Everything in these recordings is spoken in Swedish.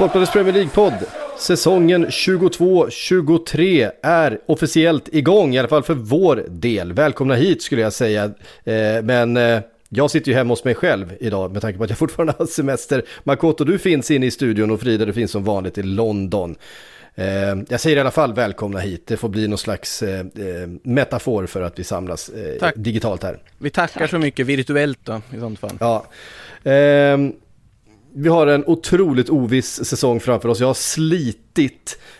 Sportbladets Premier League-podd, säsongen 22-23 är officiellt igång, i alla fall för vår del. Välkomna hit skulle jag säga, eh, men eh, jag sitter ju hemma hos mig själv idag med tanke på att jag fortfarande har semester. Makoto, du finns inne i studion och Frida, du finns som vanligt i London. Eh, jag säger i alla fall välkomna hit, det får bli någon slags metafor för att vi samlas Tack. digitalt här. Vi tackar så mycket virtuellt då i sånt fall. Ja. Vi har en otroligt oviss säsong framför oss. Jag har slitit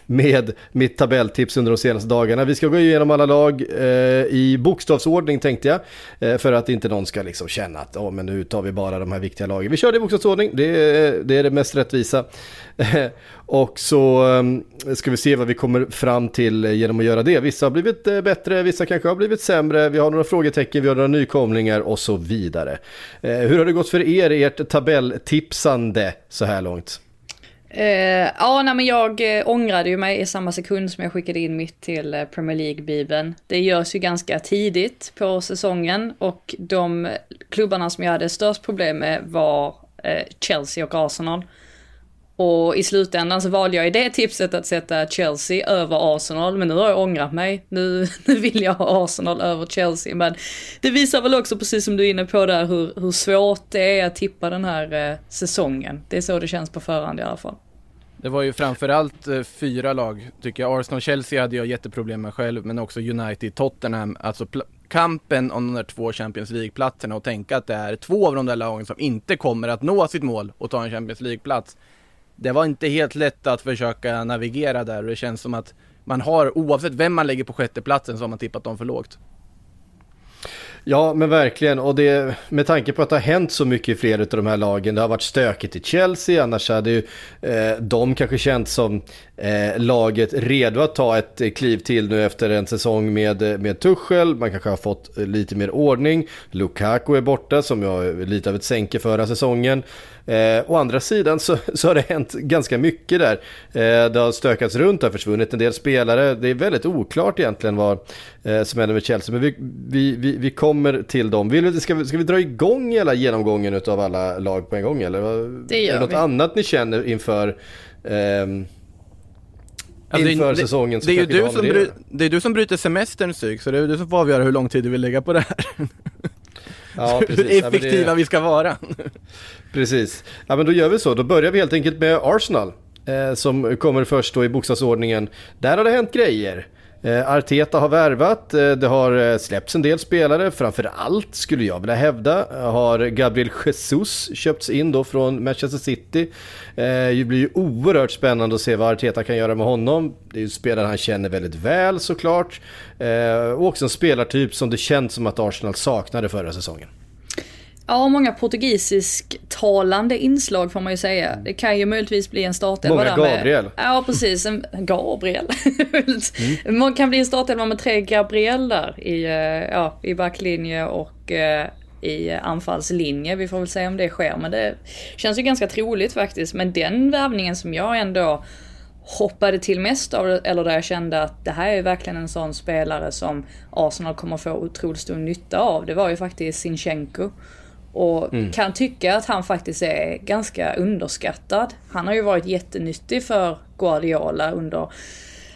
med mitt tabelltips under de senaste dagarna. Vi ska gå igenom alla lag eh, i bokstavsordning tänkte jag. Eh, för att inte någon ska liksom känna att oh, men nu tar vi bara de här viktiga lagen. Vi kör det i bokstavsordning, det är det, är det mest rättvisa. och så eh, ska vi se vad vi kommer fram till eh, genom att göra det. Vissa har blivit eh, bättre, vissa kanske har blivit sämre. Vi har några frågetecken, vi har några nykomlingar och så vidare. Eh, hur har det gått för er, i ert tabelltipsande så här långt? Uh, ja, nej, men jag eh, ångrade ju mig i samma sekund som jag skickade in mitt till eh, Premier League-bibeln. Det görs ju ganska tidigt på säsongen och de klubbarna som jag hade störst problem med var Chelsea och Arsenal. Och i slutändan så valde jag i det tipset att sätta Chelsea över Arsenal, men nu har jag ångrat mig. Nu, nu vill jag ha Arsenal över Chelsea, men det visar väl också, precis som du är inne på där, hur, hur svårt det är att tippa den här eh, säsongen. Det är så det känns på förhand i alla fall. Det var ju framförallt eh, fyra lag, tycker jag. Arsenal-Chelsea hade jag jätteproblem med själv, men också United, Tottenham, alltså kampen om de där två Champions League-platserna och tänka att det är två av de där lagen som inte kommer att nå sitt mål och ta en Champions League-plats. Det var inte helt lätt att försöka navigera där och det känns som att man har, oavsett vem man lägger på sjätteplatsen, så har man tippat dem för lågt. Ja, men verkligen. Och det, med tanke på att det har hänt så mycket i flera av de här lagen. Det har varit stökigt i Chelsea, annars hade ju eh, de kanske känt som eh, laget redo att ta ett eh, kliv till nu efter en säsong med, eh, med Tuchel. Man kanske har fått eh, lite mer ordning. Lukaku är borta, som jag lite av ett sänke förra säsongen. Eh, å andra sidan så, så har det hänt ganska mycket där. Eh, det har stökats runt, det har försvunnit en del spelare. Det är väldigt oklart egentligen vad eh, som händer med Chelsea. Men vi, vi, vi, vi kommer till dem. Vill, ska, vi, ska vi dra igång hela genomgången av alla lag på en gång? Eller? Det gör är det något vi. annat ni känner inför ehm, Alltså, det- inför det- säsongen så Det är, vi du som det. bry, det är du som bryter semestern psyk, så det är du som får avgöra hur lång tid du vill lägga på det här. Ja, hur Ja, men det- effektiva vi ska vara. Precis. Ja men då gör vi så. Då börjar vi helt enkelt med Arsenal. Eh, som kommer först då i bokstavsordningen. Där har det hänt grejer. Eh, Arteta har värvat, eh, det har eh, släppts en del spelare. Framför allt skulle jag vilja hävda har Gabriel Jesus köpts in då från Manchester City. Eh, det blir ju oerhört spännande att se vad Arteta kan göra med honom. Det är ju en spelare han känner väldigt väl såklart. Eh, och också en spelartyp som det känns som att Arsenal saknade förra säsongen. Ja, många portugisisk-talande inslag får man ju säga. Det kan ju möjligtvis bli en startelva Många där med... Gabriel. Ja, precis. En Gabriel. Man kan bli en startelva med tre Gabriel där i, eh, ja, i backlinje och eh, i anfallslinje. Vi får väl se om det sker, men det känns ju ganska troligt faktiskt. Men den värvningen som jag ändå hoppade till mest av, eller där jag kände att det här är verkligen en sån spelare som Arsenal kommer få otroligt stor nytta av. Det var ju faktiskt Sinchenko. Och mm. kan tycka att han faktiskt är ganska underskattad. Han har ju varit jättenyttig för Guardiola under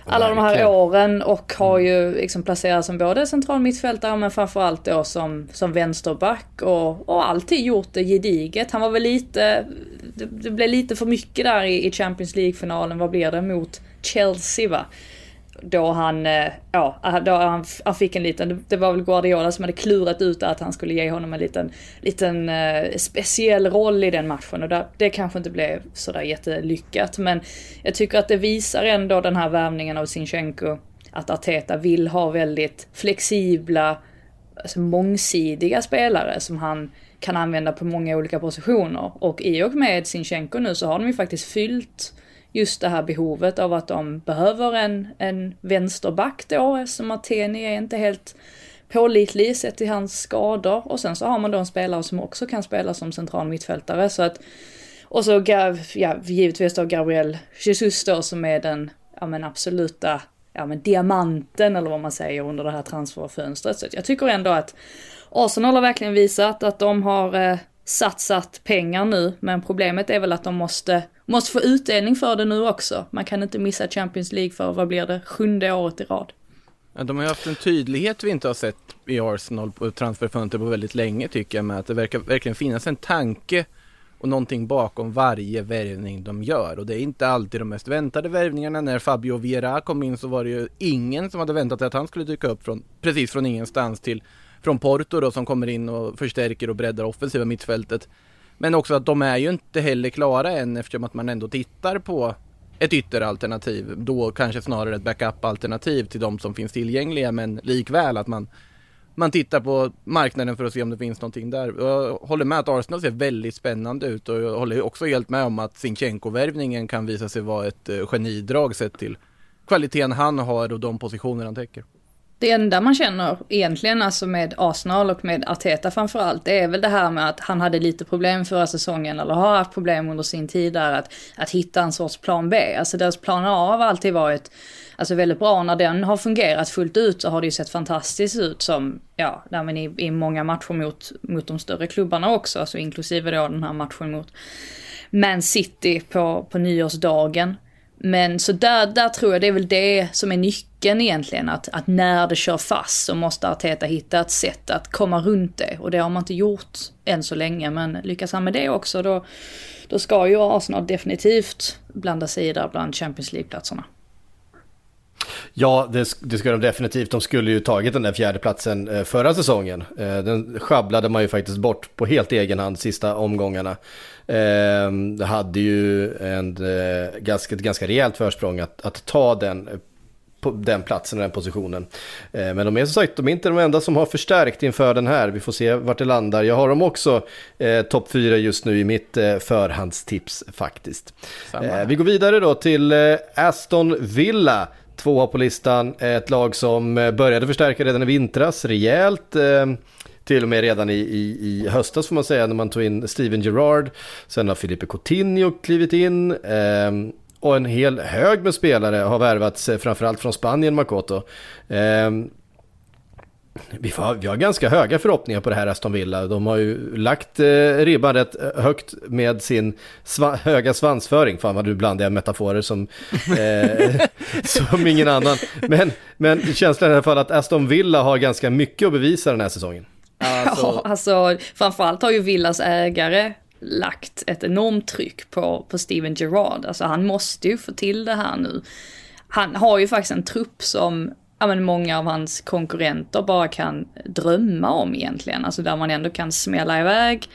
alla de här åren och har ju liksom placerats som både central mittfältare men framförallt då som, som vänsterback och, och alltid gjort det gediget. Han var väl lite, det, det blev lite för mycket där i, i Champions League-finalen, vad blir det, mot Chelsea va? Då han, eh, ja, eh, då han, han fick en liten, det var väl Guardiola som hade klurat ut att han skulle ge honom en liten, liten eh, speciell roll i den matchen. Och det, det kanske inte blev sådär jättelyckat men jag tycker att det visar ändå den här värvningen av Sinchenko att Arteta vill ha väldigt flexibla, alltså mångsidiga spelare som han kan använda på många olika positioner. Och i och med Sinchenko nu så har de ju faktiskt fyllt just det här behovet av att de behöver en, en vänsterback då, eftersom Martini är inte helt pålitlig sett till hans skador. Och sen så har man då en spelare som också kan spela som central mittfältare. Så att, och så ja, givetvis då Gabriel Jesus då som är den ja, men absoluta ja, men diamanten eller vad man säger under det här transferfönstret. Så jag tycker ändå att Arsenal har verkligen visat att de har eh, satsat pengar nu, men problemet är väl att de måste, måste få utdelning för det nu också. Man kan inte missa Champions League för, vad blir det, sjunde året i rad. Ja, de har ju haft en tydlighet vi inte har sett i Arsenal på transferfönster på väldigt länge tycker jag med att det verkar verkligen finnas en tanke och någonting bakom varje värvning de gör och det är inte alltid de mest väntade värvningarna. När Fabio Vieira kom in så var det ju ingen som hade väntat sig att han skulle dyka upp från, precis från ingenstans till från Porto då som kommer in och förstärker och breddar offensiva mittfältet. Men också att de är ju inte heller klara än eftersom att man ändå tittar på ett ytteralternativ. Då kanske snarare ett backup-alternativ till de som finns tillgängliga men likväl att man man tittar på marknaden för att se om det finns någonting där. Jag håller med att Arsenal ser väldigt spännande ut och jag håller också helt med om att Sinchenko-värvningen kan visa sig vara ett eh, genidrag sett till kvaliteten han har och de positioner han täcker. Det enda man känner egentligen, alltså med Arsenal och med Arteta framförallt, det är väl det här med att han hade lite problem förra säsongen, eller har haft problem under sin tid där, att, att hitta en sorts plan B. Alltså deras plan A har alltid varit alltså väldigt bra. När den har fungerat fullt ut så har det ju sett fantastiskt ut som, ja, där i, i många matcher mot, mot de större klubbarna också, alltså inklusive då den här matchen mot Man City på, på nyårsdagen. Men så där, där tror jag det är väl det som är nyckeln egentligen. Att, att när det kör fast så måste Arteta hitta ett sätt att komma runt det. Och det har man inte gjort än så länge. Men lyckas han med det också då, då ska ju Arsenal definitivt blanda sig i där bland Champions League-platserna. Ja, det, det ska de definitivt. De skulle ju tagit den där fjärdeplatsen eh, förra säsongen. Eh, den sjabblade man ju faktiskt bort på helt egen hand sista omgångarna. Eh, hade ju en, eh, ganska, ett ganska rejält försprång att, att ta den på den platsen och den positionen. Eh, men de är som sagt, de är inte de enda som har förstärkt inför den här. Vi får se vart det landar. Jag har dem också eh, topp fyra just nu i mitt eh, förhandstips faktiskt. Eh, vi går vidare då till eh, Aston Villa. Tvåa på listan, ett lag som eh, började förstärka redan i vintras rejält. Till och med redan i, i, i höstas får man säga när man tog in Steven Gerrard. Sen har Filipe Coutinho klivit in. Eh, och en hel hög med spelare har värvats, eh, framförallt från Spanien, Makoto. Eh, vi, får, vi har ganska höga förhoppningar på det här Aston Villa. De har ju lagt eh, ribban rätt högt med sin sva, höga svansföring. Fan vad du blandar metaforer som, eh, som ingen annan. Men, men känslan i alla fall att Aston Villa har ganska mycket att bevisa den här säsongen. Alltså... Ja, alltså framförallt har ju Villas ägare lagt ett enormt tryck på, på Steven Gerrard. Alltså han måste ju få till det här nu. Han har ju faktiskt en trupp som ja, men många av hans konkurrenter bara kan drömma om egentligen. Alltså där man ändå kan smälla iväg.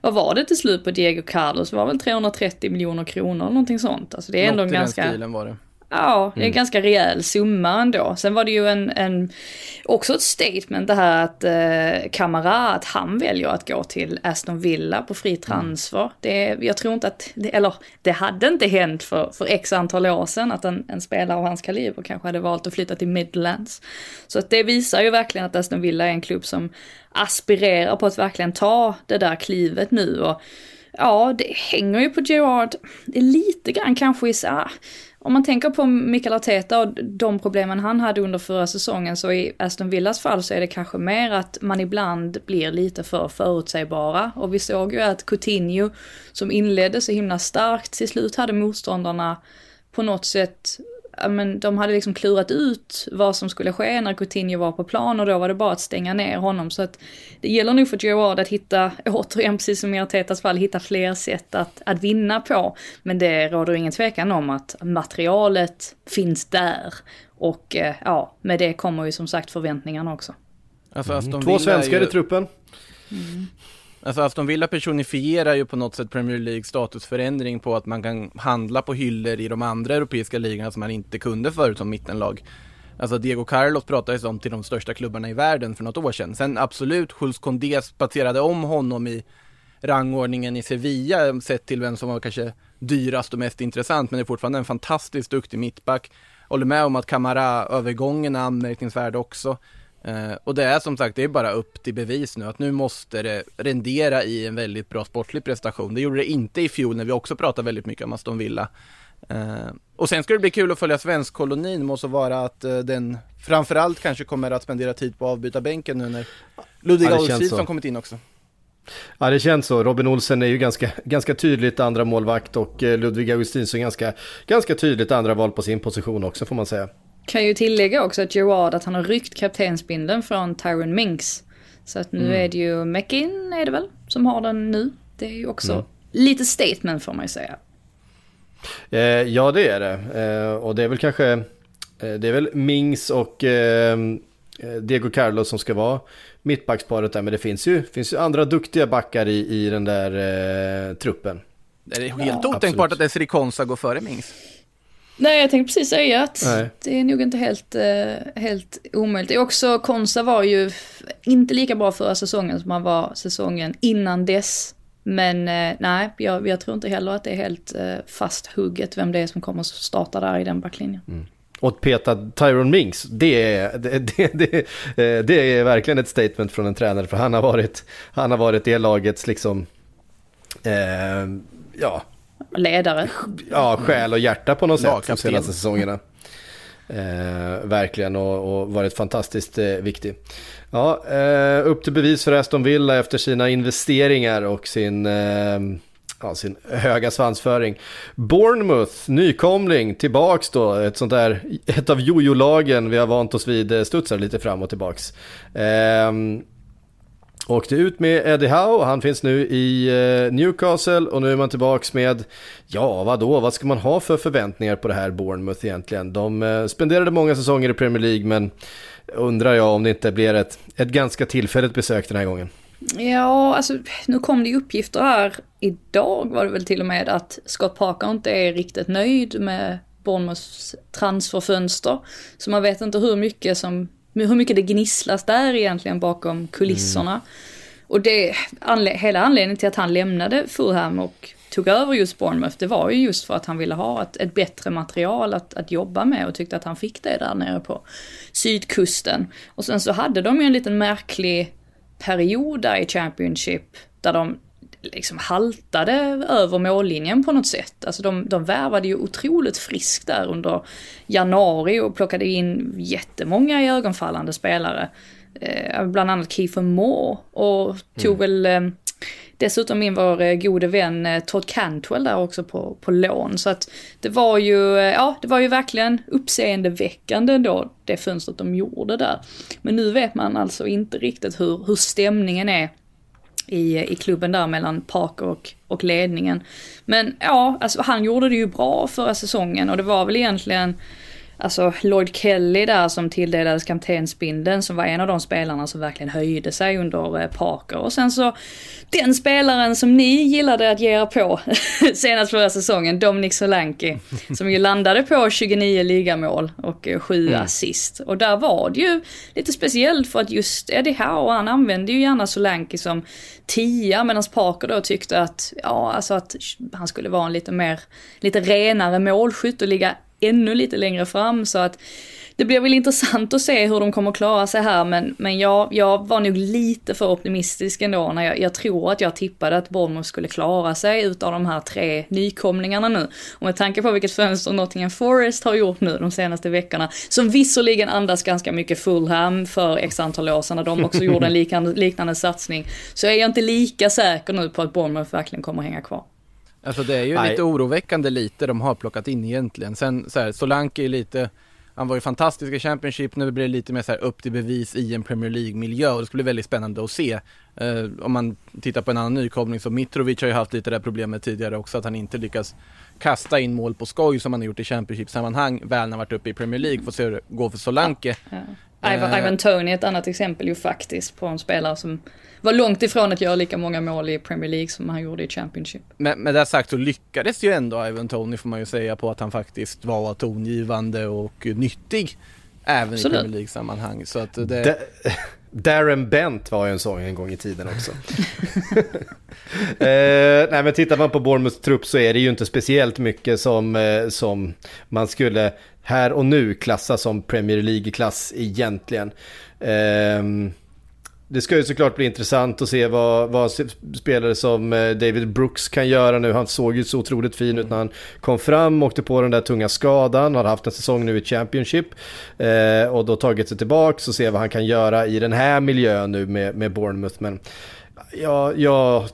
Vad var det till slut på Diego Carlos? Det var väl 330 miljoner kronor eller någonting sånt. Alltså det är ändå Något ganska... i den stilen var det. Ja, det är en mm. ganska rejäl summa ändå. Sen var det ju en, en också ett statement det här att eh, Kamara, att han väljer att gå till Aston Villa på fri mm. transfer. Mm. Det, jag tror inte att, det, eller det hade inte hänt för, för x antal år sedan att en, en spelare av hans kaliber kanske hade valt att flytta till Midlands. Så att det visar ju verkligen att Aston Villa är en klubb som aspirerar på att verkligen ta det där klivet nu och ja, det hänger ju på Gerard. Det är lite grann kanske i så om man tänker på Mikael Arteta och de problemen han hade under förra säsongen så i Aston Villas fall så är det kanske mer att man ibland blir lite för förutsägbara. Och vi såg ju att Coutinho som inledde så himla starkt till slut hade motståndarna på något sätt men de hade liksom klurat ut vad som skulle ske när Coutinho var på plan och då var det bara att stänga ner honom. Så att det gäller nog för Gerard att hitta, återigen precis som i Artetas fall, hitta fler sätt att, att vinna på. Men det råder ingen tvekan om att materialet finns där. Och eh, ja, med det kommer ju som sagt förväntningarna också. Alltså, mm. Två svenskar ju... i truppen. Mm. Alltså Aston Villa personifierar ju på något sätt Premier League statusförändring på att man kan handla på hyllor i de andra europeiska ligorna som man inte kunde förut som mittenlag. Alltså Diego Carlos pratades om till de största klubbarna i världen för något år sedan. Sen absolut, Jules Condé spatserade om honom i rangordningen i Sevilla sett till vem som var kanske dyrast och mest intressant men det är fortfarande en fantastiskt duktig mittback. Håller med om att Camara-övergången är anmärkningsvärd också. Uh, och det är som sagt, det är bara upp till bevis nu att nu måste det rendera i en väldigt bra sportlig prestation. Det gjorde det inte i fjol när vi också pratade väldigt mycket om Aston Villa. Uh, och sen ska det bli kul att följa svenskkolonin, måste vara att uh, den framförallt kanske kommer att spendera tid på avbytarbänken nu när Ludvig ja, kommit in också. Ja det känns så. Robin Olsen är ju ganska, ganska tydligt andra målvakt och Ludvig Augustinsson ganska, ganska tydligt andra val på sin position också får man säga. Kan ju tillägga också att Gerard att han har ryckt kaptensbindeln från Tyron Minks. Så att nu mm. är det ju Mackin är det väl som har den nu. Det är ju också mm. lite statement får man ju säga. Eh, ja det är det. Eh, och det är väl kanske, eh, det är väl Mings och eh, Diego Carlos som ska vara mittbacksparet där. Men det finns ju, finns ju andra duktiga backar i, i den där eh, truppen. Det är helt ja, otänkbart absolut. att Esri Konsa går före Mings. Nej, jag tänkte precis säga att Nej. det är nog inte helt, uh, helt omöjligt. Det är också, Konsa var ju inte lika bra förra säsongen som han var säsongen innan dess. Men uh, nej, jag, jag, tror inte heller att det är helt uh, fast hugget vem det är som kommer att starta där i den backlinjen. Mm. Och peta Tyron Minks, det är, det, det, det, det, är verkligen ett statement från en tränare. För han har varit, han har varit det lagets liksom, eh, ja, ledare. Ja, själ och hjärta på något sätt de senaste säsongerna. Eh, verkligen och, och, varit fantastiskt eh, viktig. Ja, eh, upp till bevis för Aston Villa efter sina investeringar och sin, eh, ja, sin höga svansföring. Bournemouth, nykomling, tillbaks då, ett sånt där, ett av jojo-lagen vi har vant oss vid, eh, studsar lite fram och tillbaks. Åkte ut med Eddie Howe, han finns nu i eh, Newcastle och nu är man tillbaks med, ja vadå, vad ska man ha för förväntningar på det här Bournemouth egentligen? De eh, spenderade många säsonger i Premier League men undrar jag om det inte blir ett, ett ganska tillfälligt besök den här gången. Ja, alltså nu kom det ju uppgifter här idag var det väl till och med att Scott Parker inte är riktigt nöjd med Bournemouths transferfönster. Så man vet inte hur mycket som hur mycket det gnisslas där egentligen bakom kulisserna. Mm. Och det, anled hela anledningen till att han lämnade Fulham och tog över just Bournemouth, det var ju just för att han ville ha ett, ett bättre material att, att jobba med och tyckte att han fick det där nere på sydkusten. Och sen så hade de ju en liten märklig period där i Championship där de liksom haltade över mållinjen på något sätt. Alltså de, de värvade ju otroligt friskt där under januari och plockade in jättemånga ögonfallande spelare. Eh, bland annat Kiefer Moore och tog mm. väl eh, dessutom in vår eh, gode vän eh, Todd Cantwell där också på, på lån. Så att det var ju, eh, ja det var ju verkligen uppseendeväckande då det fönstret de gjorde där. Men nu vet man alltså inte riktigt hur, hur stämningen är i, i klubben där mellan Parker och, och ledningen. Men ja, alltså han gjorde det ju bra förra säsongen och det var väl egentligen Alltså Lloyd Kelly där som tilldelades kaptensbindeln som var en av de spelarna som verkligen höjde sig under eh, Parker. Och sen så den spelaren som ni gillade att ge er på senast förra säsongen, Dominic Solanke, som ju landade på 29 ligamål och 7 eh, mm. assist. Och där var det ju lite speciellt för att just Eddie Howe, han använde ju gärna Solanke som tia medan Parker då tyckte att, ja alltså att han skulle vara en lite mer, lite renare målskytt och ligga ännu lite längre fram så att det blir väl intressant att se hur de kommer klara sig här men, men jag, jag var nog lite för optimistisk ändå när jag, jag tror att jag tippade att Bournemouth skulle klara sig utav de här tre nykomlingarna nu. Och med tanke på vilket fönster Nottingham Forest har gjort nu de senaste veckorna, som visserligen andas ganska mycket Fulham för x antal år sedan när de också gjorde en liknande, liknande satsning, så är jag inte lika säker nu på att Bournemouth verkligen kommer hänga kvar. Alltså det är ju Nej. lite oroväckande lite de har plockat in egentligen. Sen så här, Solanke är lite han var ju fantastisk i Championship, nu blir det lite mer så här upp till bevis i en Premier League-miljö och det skulle bli väldigt spännande att se. Eh, om man tittar på en annan nykomling så Mitrovic har ju haft lite det problemet tidigare också, att han inte lyckas kasta in mål på skoj som han har gjort i Championship-sammanhang, väl när han varit uppe i Premier League, får se hur det går för Solanke. Ja, ja. Ivan, Ivan Tony är ett annat exempel ju faktiskt på en spelare som var långt ifrån att göra lika många mål i Premier League som han gjorde i Championship. Men med det sagt så lyckades ju ändå Ivan Tony får man ju säga på att han faktiskt var tongivande och nyttig även Absolut. i Premier League-sammanhang. Så att det... Darren Bent var ju en sån en gång i tiden också. eh, nej men tittar man på Bournemouths trupp så är det ju inte speciellt mycket som, eh, som man skulle här och nu klassas som Premier League-klass egentligen. Eh, det ska ju såklart bli intressant att se vad, vad spelare som eh, David Brooks kan göra nu. Han såg ju så otroligt fin ut när han kom fram, åkte på den där tunga skadan, har haft en säsong nu i Championship eh, och då tagit sig tillbaka och se vad han kan göra i den här miljön nu med, med Bournemouth. Men jag, jag,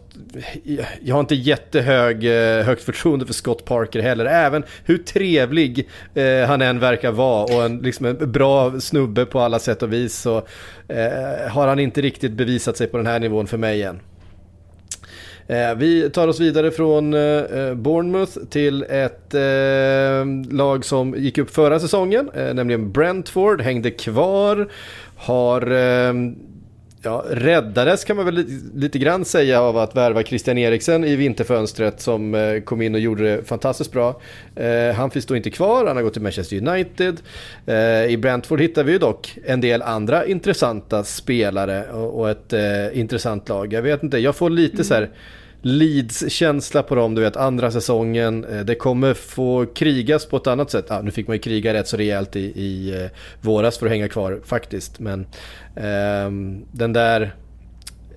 jag har inte jättehög eh, högt förtroende för Scott Parker heller. Även hur trevlig eh, han än verkar vara och en, liksom en bra snubbe på alla sätt och vis så eh, har han inte riktigt bevisat sig på den här nivån för mig än. Eh, vi tar oss vidare från eh, eh Bournemouth till ett eh, lag som gick upp förra säsongen, eh, nämligen Brentford, hängde kvar, har ja, räddades kan man väl lite, lite grann säga av att värva Christian Eriksen i vinterfönstret som eh, kom in och gjorde det fantastiskt bra. Eh, han finns då inte kvar, han har gått till Manchester United. Eh, I Brentford hittar vi ju dock en del andra intressanta spelare och, och ett eh, intressant lag. Jag vet inte, jag får lite mm. så här Leeds-känsla på dem, du vet andra säsongen. Eh, det kommer få krigas på ett annat sätt. Ah, nu fick man ju kriga rätt så rejält i, i eh, våras för att hänga kvar faktiskt. Men eh, den där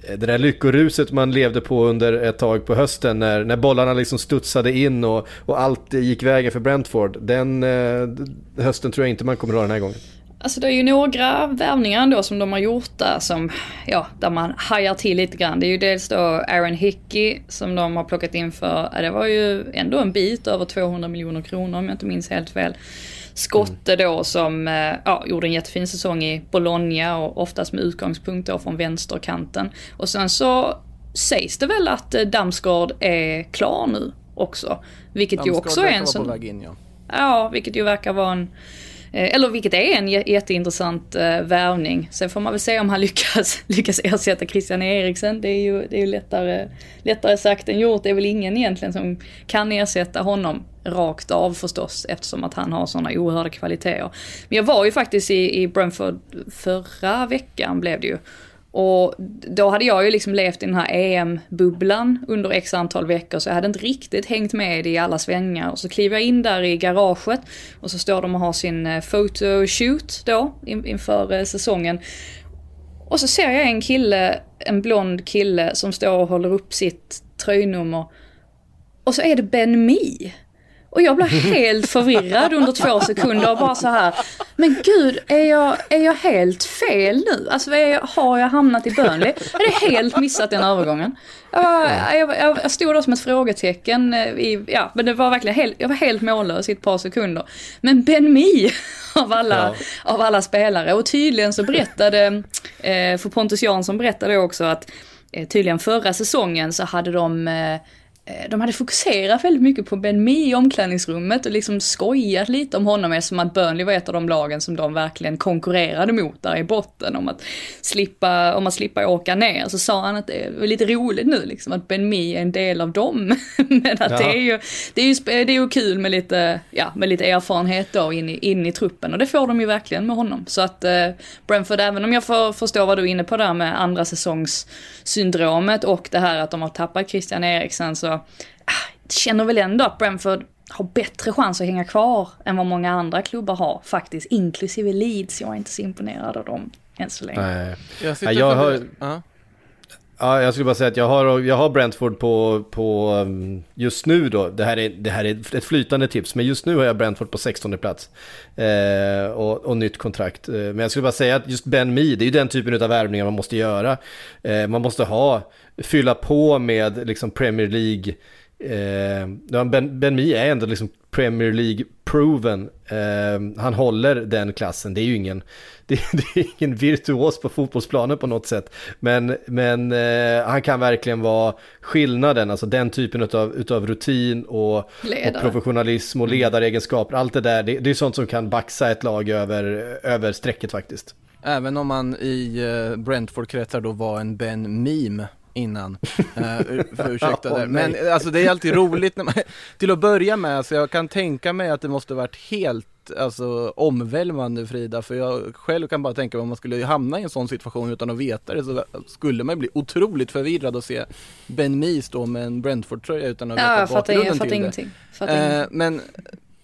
eh, det där lyckoruset man levde på under ett tag på hösten när, när bollarna liksom studsade in och, och allt gick vägen för Brentford. Den eh, hösten tror jag inte man kommer att ha den här gången. Alltså det är ju några värvningar ändå som de har gjort där som, ja, där man hajar till lite grann. Det är ju dels då Aaron Hickey som de har plockat in för, det var ju ändå en bit över 200 miljoner kronor om jag inte minns helt fel. Skotte då som eh, ja, gjorde en jättefin säsong i Bologna och oftast med utgångspunkt då från vänsterkanten. Och sen så sägs det väl att eh, Damsgaard är klar nu också. Vilket Damsgaard ju också är en sån... På väg in, ja. ja, vilket ju verkar vara en Eh, eller vilket är en jätteintressant eh, värvning. Sen får man väl se om han lyckas, lyckas ersätta Christian Eriksen. Det är ju, det är ju lättare, lättare sagt än gjort. Det är väl ingen egentligen som kan ersätta honom rakt av förstås eftersom att han har sådana oerhörda kvaliteter. Men jag var ju faktiskt i, i Brentford förra veckan blev det ju. Och då hade jag ju liksom levt i den här EM-bubblan under x antal veckor så jag hade inte riktigt hängt med i alla svängar. Och så kliver jag in där i garaget och så står de och har sin eh, photoshoot då inför eh, säsongen. Och så ser jag en kille, en blond kille som står och håller upp sitt tröjnummer. Och så är det Ben Mee. Och jag blev helt förvirrad under två sekunder och bara så här. Men gud, är jag, är jag helt fel nu? Alltså jag, har jag hamnat i Burnley? Är det helt missat den övergången? Jag, jag, jag stod där som ett frågetecken. Eh, I, ja, men det var verkligen helt, jag var helt mållös i ett par sekunder. Men Ben Mee av alla, ja. av alla spelare. Och tydligen så berättade, eh, för Pontus Jansson berättade också att eh, tydligen förra säsongen så hade de de hade fokuserat väldigt mycket på Ben Mee i omklädningsrummet och liksom skojat lite om honom eftersom att Burnley var ett av de lagen som de verkligen konkurrerade mot där i botten om att slippa, om att slippa åka ner. Så sa han att det är lite roligt nu liksom att Ben Mee är en del av dem. Men att ja. det är ju, det är ju, det är ju kul med lite, ja, med lite erfarenhet då in i, in i truppen och det får de ju verkligen med honom. Så att eh, Brentford, även om jag får förstå vad du är inne på där med andra säsongssyndromet och det här att de har tappat Christian Eriksen så ah, känner väl ändå att Brentford har bättre chans att hänga kvar än vad många andra klubbar har faktiskt, inklusive Leeds. Jag är inte så imponerad av dem än så länge. Nej. Jag, sitter jag. Ja, jag skulle bara säga att jag har, jag har Brentford på, på um, just nu då, det här, är, det här är ett flytande tips, men just nu har jag Brentford på 16 plats. Eh, och, och nytt kontrakt. Eh, men jag skulle bara säga att just Ben Mee, det är ju den typen av värvningar man måste göra. Eh, man måste ha, fylla på med liksom Premier League, eh, ben, ben Mee är ändå liksom Premier League-proven. Eh, han håller den klassen, det är ju ingen, det, det är ingen virtuos på fotbollsplanen på något sätt. Men, men eh, han kan verkligen vara skillnaden, alltså den typen av utav rutin och, och professionalism och ledaregenskaper. Allt det där, det, det är sånt som kan baxa ett lag över, över strecket faktiskt. Även om man i eh, Brentford-kretsar då var en Ben Meme innan. Uh, för ursäkta där. nej. Men alltså det är alltid roligt när man, till att börja med, alltså jag kan tänka mig att det måste varit helt alltså, omvälvande Frida, för jag själv kan bara tänka mig om man skulle hamna i en sån situation utan att veta det så skulle man bli otroligt förvirrad och se Ben Mee stå med en Brentford-tröja utan att Ja, veta bakgrunden jag fattar till det. ingenting. Fattar Eh, ingenting. men,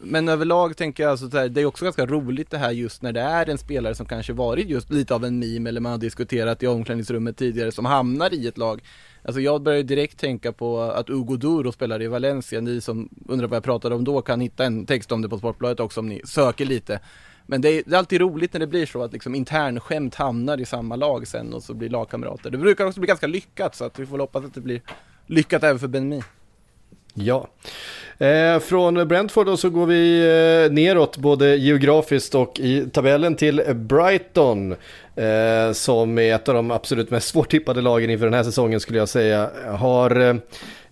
men överlag tänker jag alltså så här, det är också ganska roligt det här just när det är en spelare som kanske varit just lite av en meme eller man har diskuterat i omklädningsrummet tidigare som hamnar i ett lag. Alltså jag börjar direkt tänka på att Ugo Duro spelar i Valencia, ni som undrar vad jag pratade om då kan hitta en text om det på Sportbladet också om ni söker lite. Men det är, det är alltid roligt när det blir så att liksom internskämt hamnar i samma lag sen och så blir lagkamrater. Det brukar också bli ganska lyckat så att vi får hoppas att det blir lyckat även för Ben Ja. Eh, från Brentford då så går vi eh, neråt både geografiskt och i tabellen till Brighton. Eh, som är ett av de absolut mest svårtippade lagen inför den här säsongen skulle jag säga. Har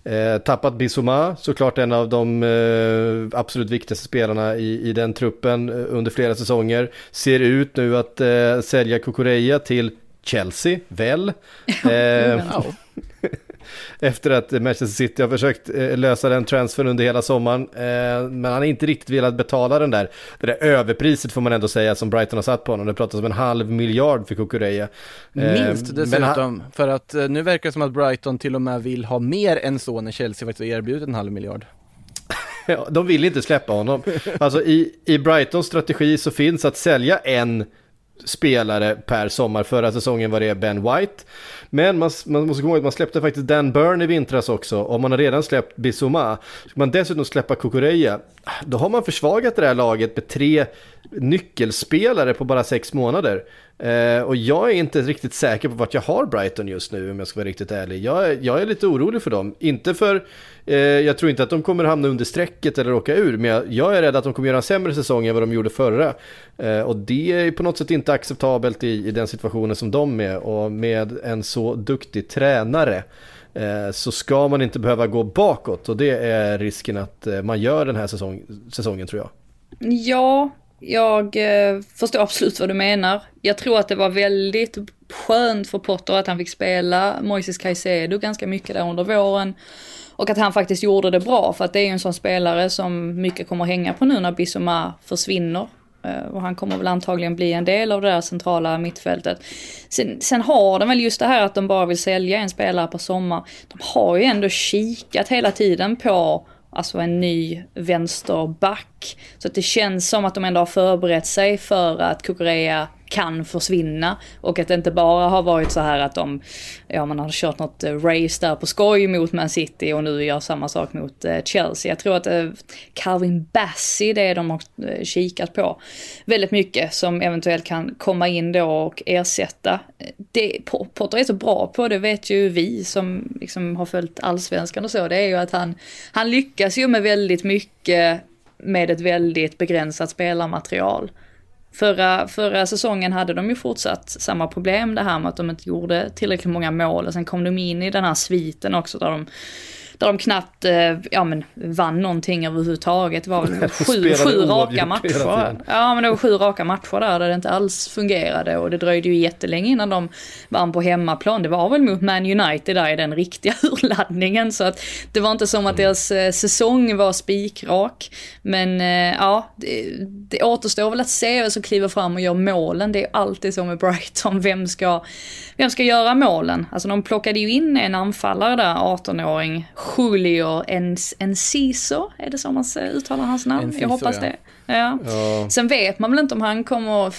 eh, tappat Bissouma, såklart en av de eh, absolut viktigaste spelarna i, i den truppen eh, under flera säsonger. Ser ut nu att sälja Kukureya till Chelsea, väl? Efter att Manchester City har försökt eh, lösa den transfern under hela sommaren. Eh, men han har inte riktigt velat betala den där, det där överpriset får man ändå säga som Brighton har satt på honom. Det pratas om en halv miljard för Kukureya. Eh, Minst dessutom, han- för att nu verkar det som att Brighton till och med vill ha mer än så när Chelsea faktiskt erbjudit en halv miljard. Ja, de vill inte släppa honom. Alltså i, i Brightons strategi så finns att sälja en spelare per sommar. Förra säsongen var det Ben White. Men man, man måste komma ihåg att man släppte faktiskt Dan Burn i vintras också. Och man har redan släppt Bissouma. Ska man dessutom släppa Kukureya, då har man försvagat det här laget med tre nyckelspelare på bara sex månader. Eh, och jag är inte riktigt säker på vart jag har Brighton just nu om jag ska vara riktigt ärlig. Jag, är- jag är lite orolig för dem. Inte för, eh, jag tror inte att de kommer hamna under strecket eller åka ur, men jag, jag är rädd att de kommer göra en sämre säsong än vad de gjorde förra. Eh, och det är på något sätt inte acceptabelt i, i den situationen som de är och med en så duktig tränare. Eh, så ska man inte behöva gå bakåt och det är risken att eh, man gör den här säsong, säsongen tror jag. Ja, jag eh, förstår absolut vad du menar. Jag tror att det var väldigt skönt för Potter att han fick spela Moises Caicedo ganska mycket där under våren. Och att han faktiskt gjorde det bra, för att det är ju en sån spelare som mycket kommer hänga på nu när Bissoma försvinner. Eh, och han kommer väl antagligen bli en del av det där centrala mittfältet. Sen, sen har de väl just det här att de bara vill sälja en spelare på sommar. De har ju ändå kikat hela tiden på alltså en ny vänsterback. Så att det känns som att de ändå har förberett sig för att Kukureya kan försvinna. Och att det inte bara har varit så här att de, ja man har kört något eh, race där på skoj mot Man City och nu gör samma sak mot eh, Chelsea. Jag tror att eh, Calvin Bassey, det är de har kikat på väldigt mycket som eventuellt kan komma in då och ersätta. Det Potter är så bra på, det vet ju vi som liksom har följt allsvenskan och så, det är ju att han, han lyckas ju med väldigt mycket med ett väldigt begränsat spelarmaterial. Förra, förra säsongen hade de ju fortsatt samma problem det här med att de inte gjorde tillräckligt många mål och sen kom de in i den här sviten också där de där de knappt eh, ja, men, vann någonting överhuvudtaget. Det var väl sju, sju raka matcher. Ja men det var sju raka matcher där, där det inte alls fungerade och det dröjde ju jättelänge innan de vann på hemmaplan. Det var väl mot Man United där i den riktiga urladdningen så att det var inte som att deras eh, säsong var spikrak. Men eh, ja, det, det återstår väl att se vem som kliver fram och gör målen. Det är alltid så med Brighton, vem ska, vem ska göra målen? Alltså de plockade ju in en anfallare där, 18-åring, Julio Enciso, är det så man uttalar hans namn? Enciso, jag hoppas det. Ja. Ja. Sen vet man väl inte om han kommer,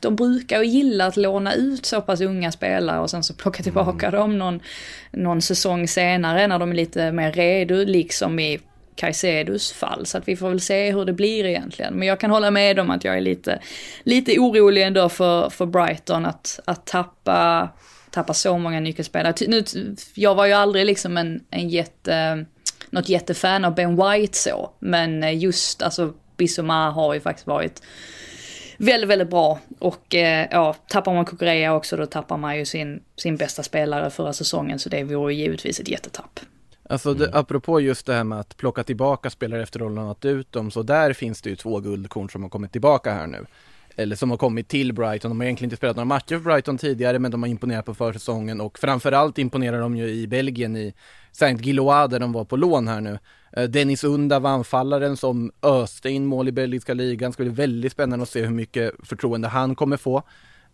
de brukar ju gilla att låna ut så pass unga spelare och sen så plocka tillbaka dem någon, någon säsong senare när de är lite mer redo, liksom i Caicedos fall. Så att vi får väl se hur det blir egentligen. Men jag kan hålla med om att jag är lite, lite orolig ändå för, för Brighton att, att tappa, tappa så många nyckelspelare. Nu, jag var ju aldrig liksom en, en jätte, något jättefan av Ben White så. Men just alltså Bissoma har ju faktiskt varit väldigt, väldigt bra. Och eh, ja, tappar man Kukureya också då tappar man ju sin, sin bästa spelare förra säsongen. Så det vore ju givetvis ett jättetapp. Alltså det, apropå just det här med att plocka tillbaka spelare efter att ha lånat ut dem, så där finns det ju två guldkorn som har kommit tillbaka här nu. Eller som har kommit till Brighton. De har egentligen inte spelat några matcher för Brighton tidigare, men de har imponerat på försäsongen och framförallt imponerar de ju i Belgien i Saint Gillois där de var på lån här nu. Eh, Dennis Unda var anfallaren som öste in mål i belgiska ligan. Ska bli väldigt spännande att se hur mycket förtroende han kommer få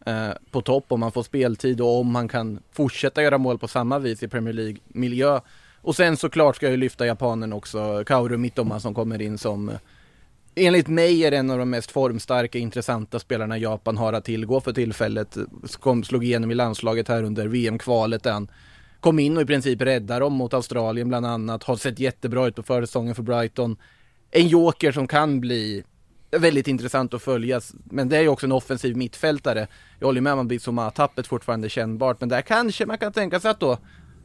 eh, på topp om han får speltid och om han kan fortsätta göra mål på samma vis i Premier League-miljö. Och sen såklart ska jag ju lyfta japanen också, Kaoru Mitoma som kommer in som eh, enligt mig är en av de mest formstarka, intressanta spelarna Japan har att tillgå för tillfället. Kom, slog igenom i landslaget här under VM-kvalet där han kom in och i princip räddade dem mot Australien bland annat. Har sett jättebra ut på försäsongen för Brighton. En joker som kan bli väldigt intressant att följa, men det är ju också en offensiv mittfältare. Jag håller med om att Bissoma-tappet fortfarande är kännbart, men där kanske man kan tänka sig att då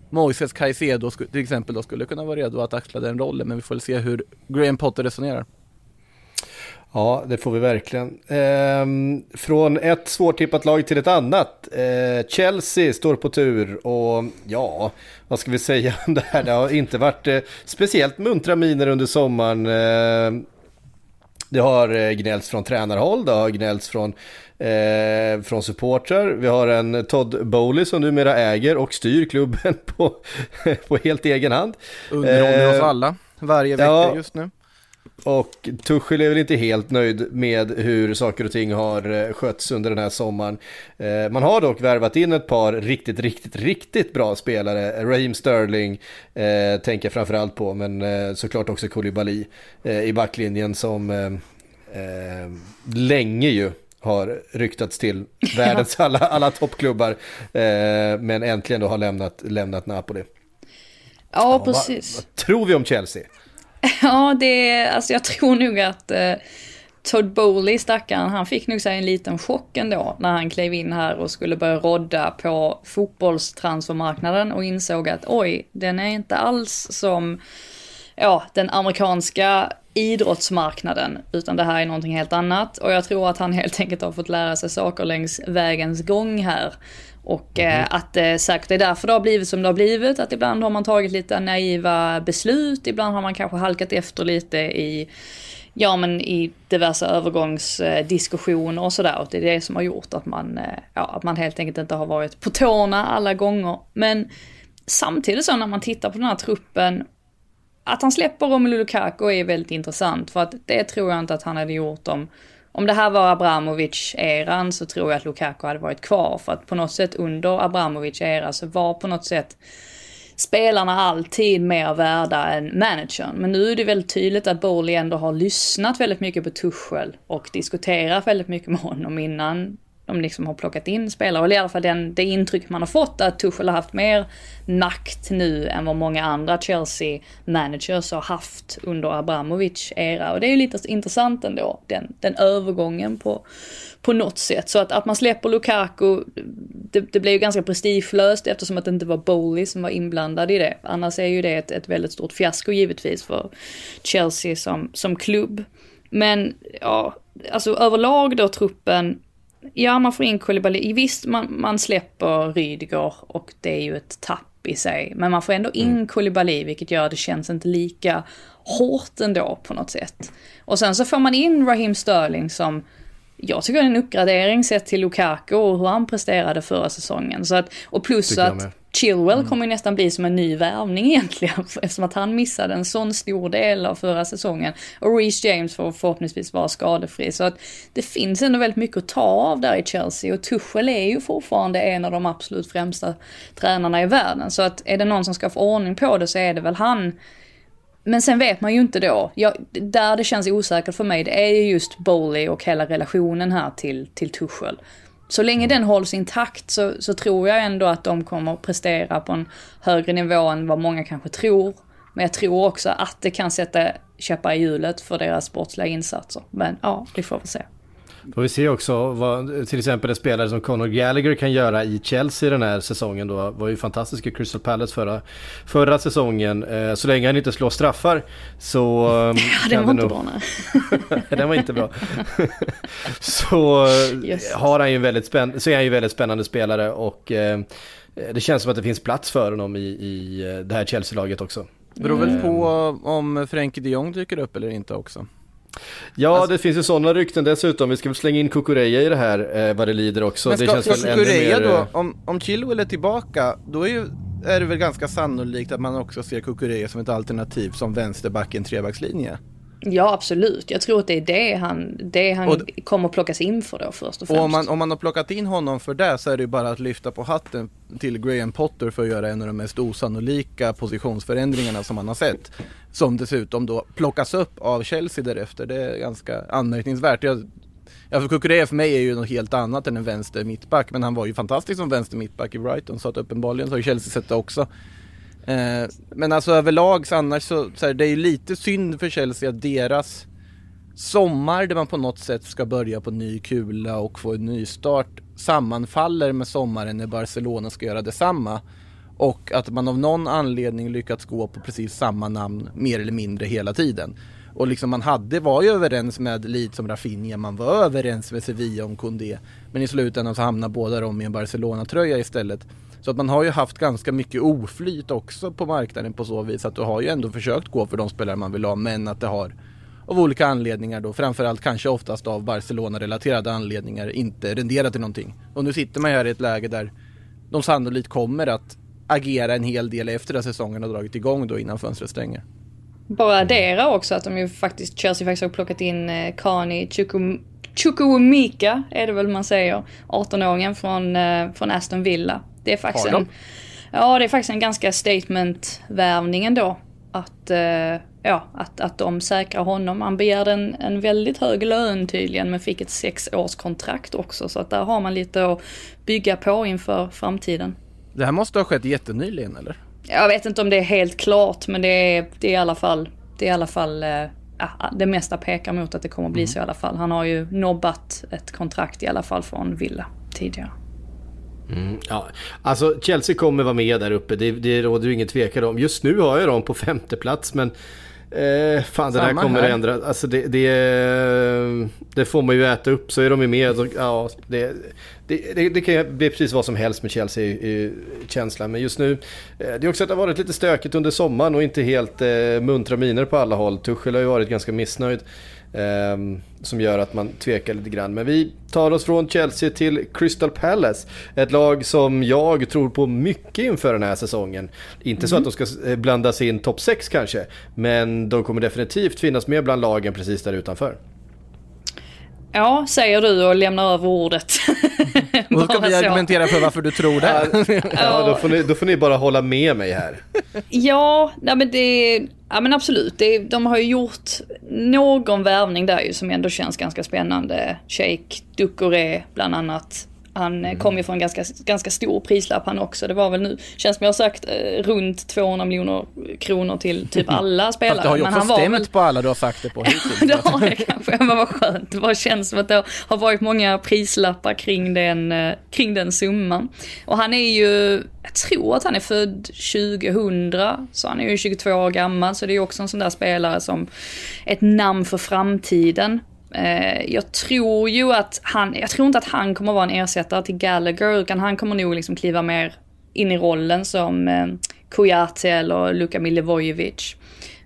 Moises Caicedo till exempel då skulle kunna vara redo att axla den rollen, men vi får väl se hur Graham Potter resonerar. Ja, det får vi verkligen. Ehm, från ett svårtippat lag till ett annat. Ehm, Chelsea står på tur och ja, vad ska vi säga om det här? Det har inte varit eh, speciellt muntra miner under sommaren. Ehm, det har eh, gnällts från tränarhåll, det har gnällts från, eh, från supportrar. Vi har en Todd Bowley som numera äger och styr klubben på, på helt egen hand. Underhåller oss Eh, alla varje vecka ja. just nu. Och Tuchel är väl inte helt nöjd med hur saker och ting har eh, skötts under den här sommaren. Eh, Man har dock värvat in ett par riktigt, riktigt, riktigt bra spelare. Raheem Sterling eh, tänker jag framförallt på, men eh, såklart också Koulibaly eh, i backlinjen som eh, eh, länge ju har ryktats till världens alla, alla toppklubbar, men äntligen då har lämnat, lämnat Napoli. Ja, vad- precis. Vad tror vi om Chelsea? Ja, det är, alltså jag tror nog att eh, Todd Bowley, stackaren, han fick nog sig en liten chock ändå när han klev in här och skulle börja rodda på fotbollstransfermarknaden och insåg att oj, den är inte alls som ja, den amerikanska idrottsmarknaden, utan det här är någonting helt annat. Och jag tror att han helt enkelt har fått lära sig saker längs vägens gång här. Och eh, att det eh, säkert är därför det har blivit som det har blivit, att ibland har man tagit lite naiva beslut, ibland har man kanske halkat efter lite i Ja men i diverse övergångsdiskussioner och sådär. Och det är det som har gjort att man, eh, ja, att man helt enkelt inte har varit på tårna alla gånger. Men samtidigt så när man tittar på den här truppen att han släpper Romelu Lukaku är väldigt intressant för att det tror jag inte att han hade gjort om om det här var Abramovic-eran så tror jag att Lukaku hade varit kvar för att på något sätt under Abramovic-era så var på något sätt spelarna alltid mer värda än managern. Men nu är det väldigt tydligt att Bowley ändå har lyssnat väldigt mycket på Tuchel och diskuterat väldigt mycket med honom innan de liksom har plockat in spelare. Eller i alla fall den, det intryck man har fått att Tuchel har haft mer makt nu än vad många andra Chelsea-managers har haft under Abramovic era. Och det är ju lite intressant ändå, den, den övergången på, på något sätt. Så att, att man släpper Lukaku, det, det blev ju ganska prestigelöst eftersom att det inte var Bowley som var inblandad i det. Annars är ju det ett, ett väldigt stort fiasko givetvis för Chelsea som, som klubb. Men ja, alltså överlag då truppen, ja man får in Koulibaly, visst man, man släpper Rydiger och det är ju ett tapp i sig. Men man får ändå in mm. Koulibaly vilket gör att det känns inte lika hårt ändå på något sätt. Och sen så får man in Raheem Sterling som jag tycker det är en uppgradering sett till Lukaku och hur han presterade förra säsongen. Så att, och plus att. Chilwell Mm. kommer ju nästan bli som en ny värvning egentligen, eftersom att han missade en sån stor del av förra säsongen. Och Reece James får förhoppningsvis vara skadefri. Så att det finns ändå väldigt mycket att ta av där i Chelsea och Tuchel är ju fortfarande en av de absolut främsta tränarna i världen. Så att är det någon som ska få ordning på det så är det väl han. Men sen vet man ju inte då. Jag, där det känns osäkert för mig, det är ju just Bowley och hela relationen här till, till Tuchel. Så länge den hålls intakt så, så tror jag ändå att de kommer att prestera på en högre nivå än vad många kanske tror. Men jag tror också att det kan sätta käppar i hjulet för deras sportsliga insatser. Men ja, vi får väl se. Får vi se också vad till exempel en spelare som Conor Gallagher kan göra i Chelsea den här säsongen då. Var ju fantastisk i Crystal Palace förra, förra säsongen. Eh, Så länge han inte slår straffar så... Ja, kan den var inte nog- bra nej. den var inte bra. så Jösses. har han ju väldigt spänn- så är han ju en väldigt spännande spelare och eh, det känns som att det finns plats för honom i, i eh, det här Chelsea-laget också. Beror väl Mm. på om Frenkie de Jong dyker upp eller inte också. Ja, Alltså- det finns ju sådana rykten dessutom. Vi ska väl slänga in Kukureya i det här eh, vad det lider också. Men det ska, känns ska väl Kukureya mer, då, eh, om, om Chilwell är tillbaka, då är, ju, är det väl ganska sannolikt att man också ser Kukureya som ett alternativ som vänsterback i en trebackslinje. Ja, absolut. Jag tror att det är det han, det han Och- kommer plockas in för då först och Och främst. om man, om man har plockat in honom för det så är det ju bara att lyfta på hatten till Graham Potter för att göra en av de mest osannolika positionsförändringarna som man har sett. Som dessutom då plockas upp av Chelsea därefter. Det är ganska anmärkningsvärt. Jag, ja, för Kukureya för mig är ju något helt annat än en vänster mittback. Men han var ju fantastisk som vänster mittback i Brighton. Så att uppenbarligen så har Chelsea sett det också. Eh, men alltså överlag så annars så, så här, det är ju lite synd för Chelsea att deras sommar där man på något sätt ska börja på ny kula och få en ny start sammanfaller med sommaren när Barcelona ska göra detsamma. Och att man av någon anledning lyckats gå på precis samma namn mer eller mindre hela tiden. Och liksom man hade, var ju överens med Leeds som Rafinha, man var överens med Sevilla om Koundé. Men i slutändan så hamnar båda de i en Barcelona-tröja istället. Så att man har ju haft ganska mycket oflyt också på marknaden på så vis att du har ju ändå försökt gå för de spelare man vill ha men att det har av olika anledningar då, framförallt kanske oftast av Barcelona-relaterade anledningar, inte renderat i någonting. Och nu sitter man här i ett läge där de sannolikt kommer att agera en hel del efter att säsongen har dragit igång då innan fönstret stänger. Bara addera också att de ju faktiskt, Chelsea faktiskt har plockat in eh, Kani Chukwum- Chukwuemeka, är det väl man säger, 18-åringen från, eh, från Aston Villa. Det är faktiskt en, ja, det är faktiskt en ganska statement-värvning ändå. Att, eh, ja, att, att de säkrar honom. Han begärde en, en väldigt hög lön tydligen men fick ett sexårskontrakt också. Så att där har man lite att bygga på inför framtiden. Det här måste ha skett jättenyligen eller? Jag vet inte om det är helt klart men det är, det är i alla fall, det är i alla fall eh, ja, det mesta pekar mot att det kommer bli så i alla fall. Han har ju nobbat ett kontrakt i alla fall från Villa tidigare. Mm, ja. Alltså Chelsea kommer vara med där uppe, det, det råder ju ingen tvekan om. Just nu har jag dem på femte plats men eh, fan det där Samma kommer här. att ändra. Alltså det, det, det får man ju äta upp så är de ju med. Så, ja, det, det, det, kan bli precis vad som helst med Chelsea i, i känslan. Men just nu, eh, det är också att det har varit lite stökigt under sommaren och inte helt eh, muntra miner på alla håll. Tuchel har ju varit ganska missnöjd. Ehm, som gör att man tvekar lite grann. Men vi tar oss från Chelsea till Crystal Palace. Ett lag som jag tror på mycket inför den här säsongen. Inte så att de ska eh, blanda blandas in topp 6 kanske. Men de kommer definitivt finnas med bland lagen precis där utanför. Ja, säger du och lämnar över ordet. Och då ska vi argumentera för varför du tror det. Ja, då får, ni, då får ni bara hålla med mig här. Ja, nej men det, ja men absolut. Det, de har ju gjort någon värvning där ju som ändå känns ganska spännande. Sheikh Ducoré bland annat. Han mm. kom ju från ganska, ganska stor prislapp han också. Det var väl nu, känns som jag har sagt, eh, runt 200 miljoner kronor till typ alla spelare. Fast det har ju också stämt väl- på alla du har sagt det på hittills. det har det kanske, men vad skönt. Det bara känns som att det har varit många prislappar kring den, eh, kring den summan. Och han är ju, jag tror att han är född 2000, så han är ju 22 år gammal, så det är ju också en sån där spelare som ett namn för framtiden. Eh, Jag tror ju att han, jag tror inte att han kommer vara en ersättare till Gallagher, utan han kommer nog liksom kliva mer in i rollen som eh, Kujate eller Luka Milivojevic.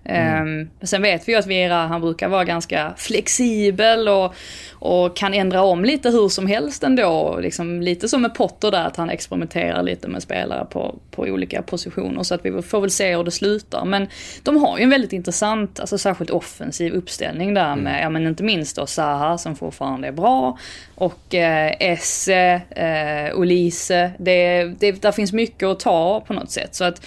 Mm. Um, sen vet vi ju att Vera, han brukar vara ganska flexibel och, och kan ändra om lite hur som helst ändå. Liksom lite som med Potter där, att han experimenterar lite med spelare på, på olika positioner. Så att vi får väl se hur det slutar. Men de har ju en väldigt intressant, alltså särskilt offensiv uppställning där med, mm. ja men inte minst då Zaha som fortfarande är bra. Och eh, Esse, eh, Olise, det, det, där finns mycket att ta på något sätt. Så att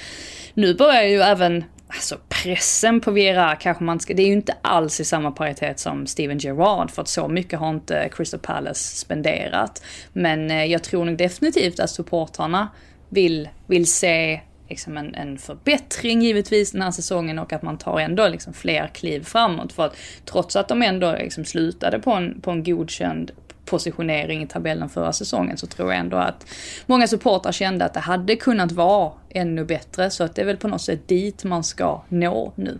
nu börjar ju även Alltså pressen på Vera kanske man ska, det är ju inte alls i samma paritet som Steven Gerrard för att så mycket har inte Crystal Palace spenderat. Men eh, jag tror nog definitivt att supportrarna vill, vill se liksom en, en förbättring givetvis den här säsongen och att man tar ändå liksom fler kliv framåt. För att trots att de ändå liksom slutade på en, på en godkänd positionering i tabellen förra säsongen så tror jag ändå att många supportrar kände att det hade kunnat vara ännu bättre. Så att det är väl på något sätt dit man ska nå nu.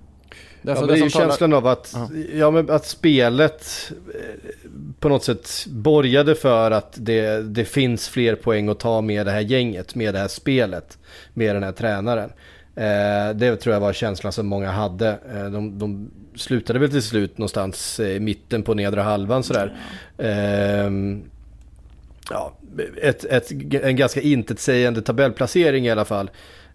Ja, det är ju känslan av att, ja, men att spelet eh, på något sätt borgade för att det, det finns fler poäng att ta med det här gänget, med det här spelet, med den här tränaren. Eh, det tror jag var känslan som många hade. Eh, de, de slutade väl till slut någonstans i mitten på nedre halvan sådär. Mm. ja, ett, ett, en ganska intetsägande tabellplacering i alla fall.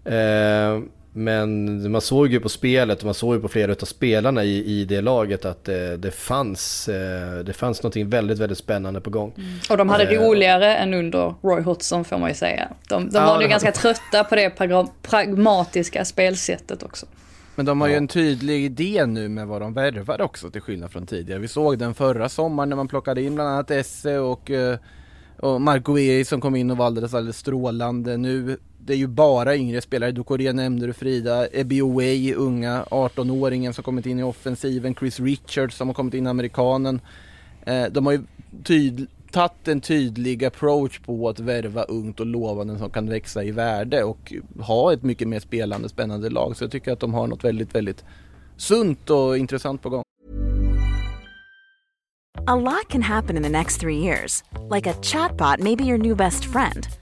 Ehm, men man såg ju på spelet och man såg ju på flera av spelarna i, i det laget att det, det fanns, eh, det fanns någonting väldigt, väldigt spännande på gång. Mm. Och de hade äh, roligare än under Roy Hodgson får man ju säga. De, de ja, var ju ganska trötta på det pragmatiska spelsättet också. Men de har ju en tydlig idé nu med vad de värvar också till skillnad från tidigare. Vi såg den förra sommaren när man plockade in bland annat Esse och, eh, och Marco Eri som kom in och var alldeles, alldeles strålande. Nu det är ju bara yngre spelare, Ducoré nämnde du Frida, Ebioway, unga 18-åringen som kommit in i offensiven, Chris Richards som har kommit in, amerikanen. Eh, de har ju tyd tagit en tydlig approach på att värva ungt och lovande som kan växa i värde och ha ett mycket mer spelande, spännande lag. Så jag tycker att de har något väldigt, väldigt sunt och intressant på gång. A lot can happen in the next three years. Like a chatbot maybe your new best friend.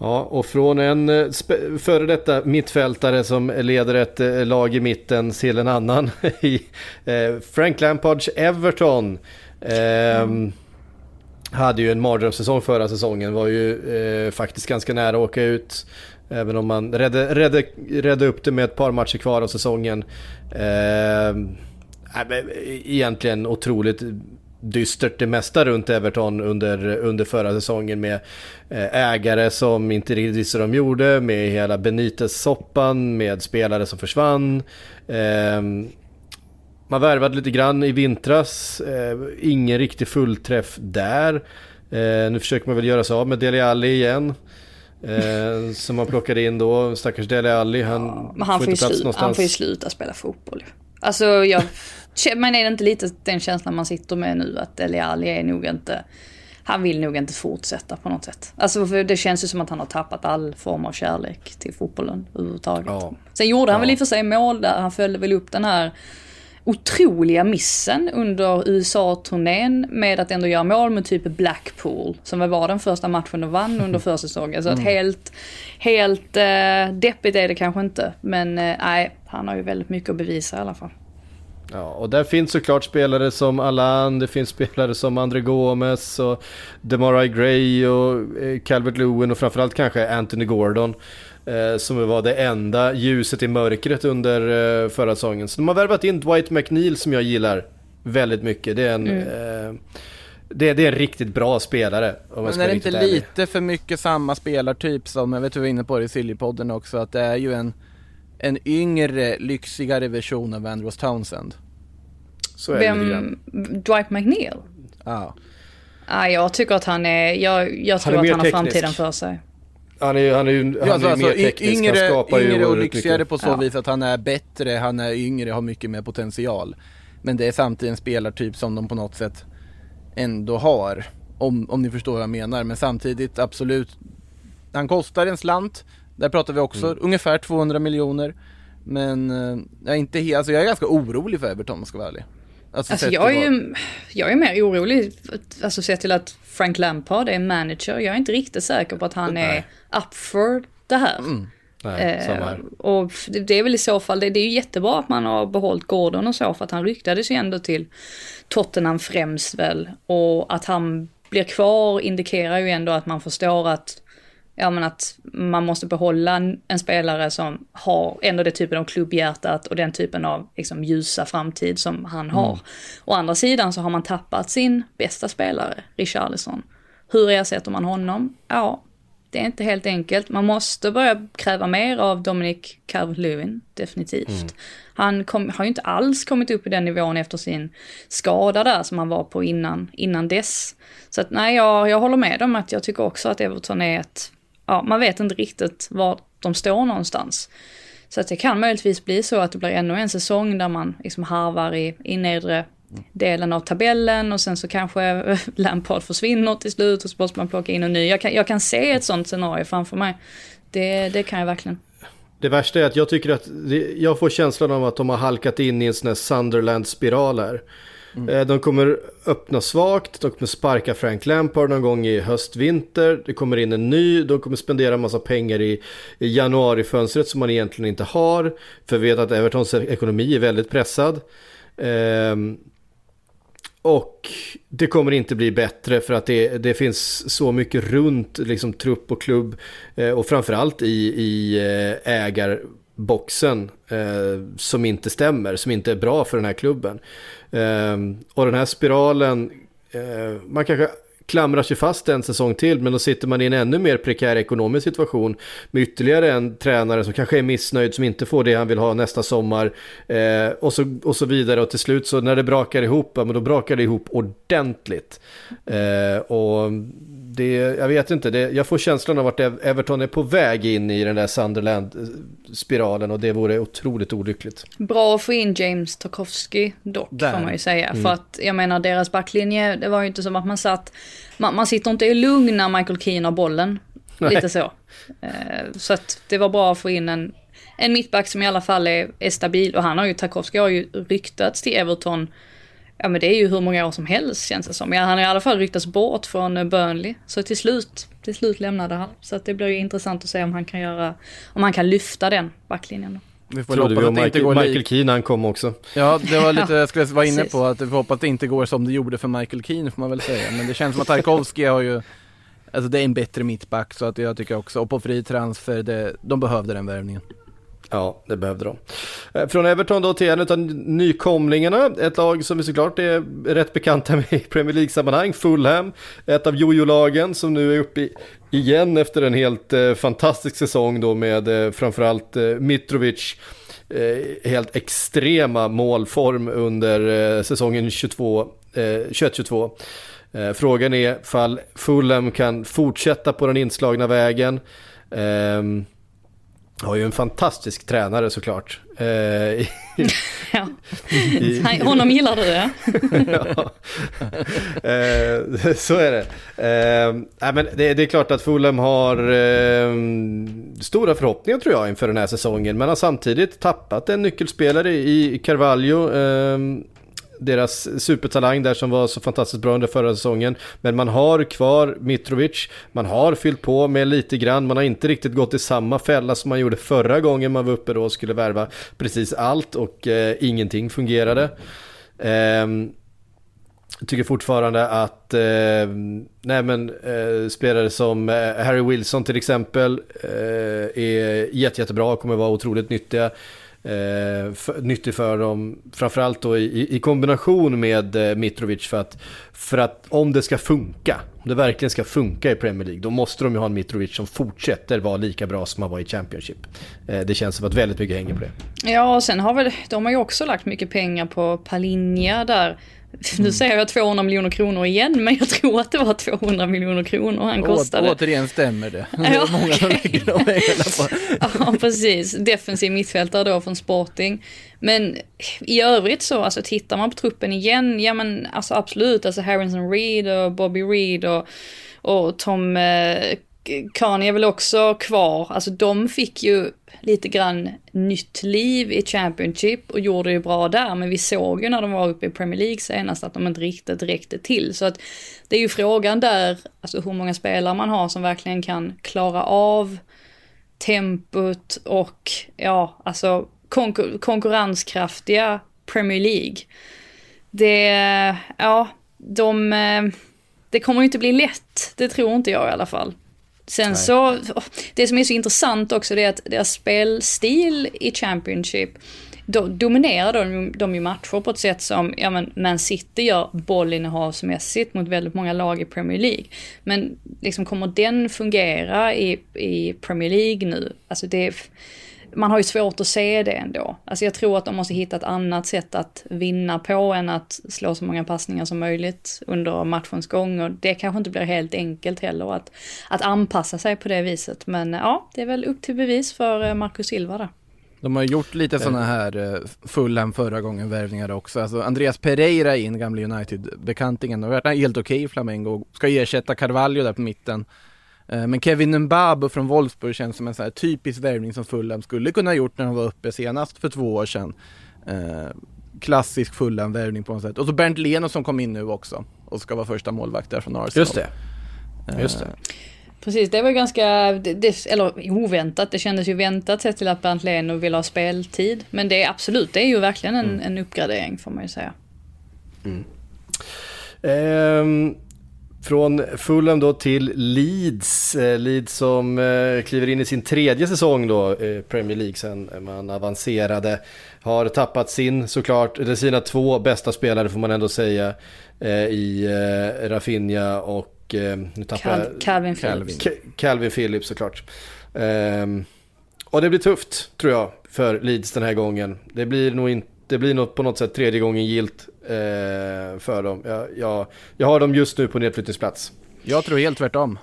Ja, och från en eh, före detta mittfältare som leder ett eh, lag i mitten till en annan i eh, Frank Lampards Everton. Mm. Hade ju en mardrömssäsong förra säsongen, var ju eh, faktiskt ganska nära att åka ut. Även om man redde, redde, redde upp det med ett par matcher kvar av säsongen. Eh, egentligen otroligt dystert det mesta runt Everton under, under förra säsongen med eh, ägare som inte riktigt visste vad de gjorde, med hela Benitez-soppan, med spelare som försvann. Eh, man värvade lite grann i vintras, eh, ingen riktig fullträff där. Eh, nu försöker man väl göra sig av med Dele Alli igen. Eh, som man plockade in då, stackars Dele Alli, han, ja, han får, inte plats någonstans. Han får ju sluta spela fotboll. Alltså jag men är det inte lite den känslan man sitter med nu att Dele Alli är nog inte han vill nog inte fortsätta på något sätt. Alltså för det känns ju som att han har tappat all form av kärlek till fotbollen överhuvudtaget. Ja. Sen gjorde han ja. väl i och för sig mål där, han följde väl upp den här otroliga missen under USA-turnén med att ändå göra mål med typ Blackpool, som väl var den första matchen de vann under försäsongen. Så mm. att helt, helt eh, deppigt är det kanske inte, men eh, nej, han har ju väldigt mycket att bevisa i alla fall. Ja, och där finns såklart spelare som Allan, det finns spelare som André Gomes och Demarai Gray och eh, Calvert Lewin och framförallt kanske Anthony Gordon. Eh, som var det enda ljuset i mörkret under eh, förra säsongen. Så de har värvat in Dwight McNeil som jag gillar väldigt mycket. Det är en, mm. eh, det, det, är en riktigt bra spelare. Om Men är det inte ärlig. lite för mycket samma spelartyp som, jag vet du var inne på det i Sillypodden också, att det är ju en en yngre, lyxigare version av Andros Townsend. Så är Vem, det Dwight McNeil? Ja. Ah, jag tycker att han är, jag, jag tror han att han har framtiden för sig. Han är, han är ju han ja, alltså, är mer teknisk, yngre, han skapar yngre och lyxigare på så ja. vis att han är bättre, han är yngre, har mycket mer potential. Men det är samtidigt en spelartyp som de på något sätt ändå har. Om, om ni förstår vad jag menar. Men samtidigt absolut, han kostar en slant. Där pratar vi också mm. ungefär 200 miljoner. Men eh, jag är inte alltså jag är ganska orolig för Everton om jag ska vara ärlig. Alltså, alltså jag, är ju, jag är mer orolig, alltså sett till att Frank Lampard är manager. Jag är inte riktigt säker på att han Nej. är up for det här. Mm. Nej, eh, och det är väl i så fall, det, det är ju jättebra att man har behållit Gordon och så, för att han ryktades ju ändå till Tottenham främst väl. Och att han blir kvar indikerar ju ändå att man förstår att ja men att man måste behålla en, en, spelare som har ändå det typen av klubbhjärtat och den typen av liksom, ljusa framtid som han har. Mm. Å andra sidan så har man tappat sin bästa spelare, Richarlison. Hur ersätter man honom? Ja, det är inte helt enkelt. Man måste börja kräva mer av Dominic Calvert-Lewin, definitivt. Mm. Han kom, har ju inte alls kommit upp i den nivån efter sin skada där som han var på innan, innan dess. Så att nej, jag, jag håller med om att jag tycker också att Everton är ett ja, man vet inte riktigt var de står någonstans. Så att det kan möjligtvis bli så att det blir ännu en säsong där man liksom harvar i, i nedre delen av tabellen och sen så kanske Lampard försvinner till slut och så måste man plocka in en ny. Jag kan, jag kan se ett sånt scenario framför mig. Det, det kan jag verkligen. Det värsta är att jag tycker att, jag får känslan av att de har halkat in i en sån här Sunderland-spiral här. Mm. Eh, de kommer öppna svagt, de kommer sparka Frank Lampard någon gång i höst-vinter. Det kommer in en ny, de kommer spendera en massa pengar i, i januarifönstret som man egentligen inte har. För vi vet att Evertons ekonomi är väldigt pressad. Ehm, och det kommer inte bli bättre för att det, det finns så mycket runt liksom, trupp och klubb. Eh, och framförallt i, i eh, ägar boxen eh, som inte stämmer, som inte är bra för den här klubben. Eh, och den här spiralen, eh, man kanske klamrar sig fast en säsong till men då sitter man i en ännu mer prekär ekonomisk situation med ytterligare en tränare som kanske är missnöjd som inte får det han vill ha nästa sommar eh, och, så, och så vidare och till slut så när det brakar ihop, ja, men då brakar det ihop ordentligt. Eh, och det, jag vet inte, det, jag får känslan av att Everton är på väg in i den där Sunderland-spiralen och det vore otroligt olyckligt. Bra att få in James Tarkovsky dock, där. får man ju säga. Mm. För att jag menar, deras backlinje, det var ju inte som att man satt, man, man sitter inte i lugn när Michael Keane har bollen. Nej. Lite så. Eh, så att det var bra att få in en, en mittback som i alla fall är, är stabil. Och han har ju, Tarkovsky har ju ryktats till Everton ja men det är ju hur många år som helst känns det som. Ja, han har i alla fall ryktats bort från eh, Burnley. Så till slut, till slut lämnade han. Så att det blir ju intressant att se om han kan göra, om han kan lyfta den backlinjen. Vi får Trodde vi om Michael, Michael Keane han kom också. Ja, det var lite, jag skulle vara inne på att vi hoppas att det inte går som det gjorde för Michael Keane får man väl säga. Men det känns som att Tarkovsky har ju, alltså det är en bättre mittback så att jag tycker också, och på fri transfer, det, de behövde den värvningen. Ja, det behövde de. Eh, från Everton då till en av nykomlingarna, ett lag som vi såklart är rätt bekanta med i Premier League-sammanhang, Fulham. Ett av jojo-lagen som nu är uppe i, igen efter en helt eh, fantastisk säsong då med eh, framförallt eh, Mitrovic. Eh, helt extrema målform under eh, säsongen 21-22. Frågan är fall Fulham kan fortsätta på den inslagna vägen. Ehm, har ju en fantastisk tränare såklart. Eh, ja. I, Honom gillar du ja. ja. Eh, så är det. Eh, men det, det, är klart att Fulham har eh, stora förhoppningar tror jag inför den här säsongen. Men har samtidigt tappat en nyckelspelare i Carvalho. Deras supertalang där som var så fantastiskt bra under förra säsongen. Men man har kvar Mitrovic, man har fyllt på med lite grann, man har inte riktigt gått i samma fälla som man gjorde förra gången man var uppe då och skulle värva precis allt och eh, ingenting fungerade. Eh, tycker fortfarande att eh, nej men, eh, spelare som eh, Harry Wilson till exempel eh, är jätte, jättebra och kommer vara otroligt nyttiga eh, för, nyttig för dem. Framförallt då i, i kombination med eh, Mitrovic för att, för att om det ska funka, om det verkligen ska funka i Premier League, då måste de ju ha en Mitrovic som fortsätter vara lika bra som han var i Championship. Eh, det känns som att väldigt mycket hänger på det. Ja, och sen har väl, de har ju också lagt mycket pengar på Palinja där nu säger jag 200 miljoner kronor igen, men jag tror att det var 200 miljoner kronor han kostade. Å, återigen stämmer det. Det är många som lägger de. Ja, precis. Defensiv mittfältare då från Sporting. Men i övrigt så, alltså tittar man på truppen igen, ja men alltså absolut, alltså Harrison Reed och Bobby Reed och, och Tom eh, Kanye är väl också kvar. Alltså de fick ju lite grann nytt liv i Championship och gjorde ju bra där. Men vi såg ju när de var uppe i Premier League senast att de inte riktigt räckte till. Så att det är ju frågan där, alltså hur många spelare man har som verkligen kan klara av tempot och ja, alltså konkur konkurrenskraftiga Premier League. Det, ja, de, eh, det kommer ju inte bli lätt, det tror inte jag i alla fall. Sen Nej. så, det som är så intressant också det är att deras spelstil i Championship, då dominerar de, de ju matcher på ett sätt som, ja men Man City gör bollinnehavsmässigt mot väldigt många lag i Premier League. Men liksom kommer den fungera i, i Premier League nu? Alltså det man har ju svårt att se det ändå. Alltså jag tror att de måste hitta ett annat sätt att vinna på än att slå så många passningar som möjligt under matchens gång. Och det kanske inte blir helt enkelt heller att, att anpassa sig på det viset. Men ja, det är väl upp till bevis för eh, Marcus Silva där. De har gjort lite sådana här eh, Fulham förra gången värvningar också. Alltså Andreas Pereira in, gamla United-bekantingen, har varit helt okej okay i Flamengo. Ska ersätta Carvalho där på mitten. Eh, men Kevin Mbabu från Wolfsburg känns som en sån här typisk värvning som Fulham skulle kunna ha gjort när de var uppe senast för två år sedan. Eh, klassisk Fulham-värvning på något sätt. Och så Bernt Leno som kom in nu också och ska vara första målvakt där från Arsenal. Just det. Eh, Just det. Precis, det var ganska, det, eller oväntat, det kändes ju väntat sett till att Bernt Leno vill ha speltid. Men det är absolut, det är ju verkligen en, mm. en uppgradering får man ju säga. Mm. Um, från Fulham då till Leeds. Eh, Leeds som eh, kliver in i sin tredje säsong då, eh, Premier League sen man avancerade. Har tappat sin såklart, eller sina två bästa spelare får man ändå säga. I Rafinha och nu tappar Cal Calvin Phillips. Calvin Phillips såklart. Ehm, och det blir tufft tror jag för Leeds den här gången. Det blir nog inte det blir nog på något sätt tredje gången gilt eh, för dem. Jag, jag, jag har dem just nu på nedflyttningsplats. Jag tror helt tvärtom.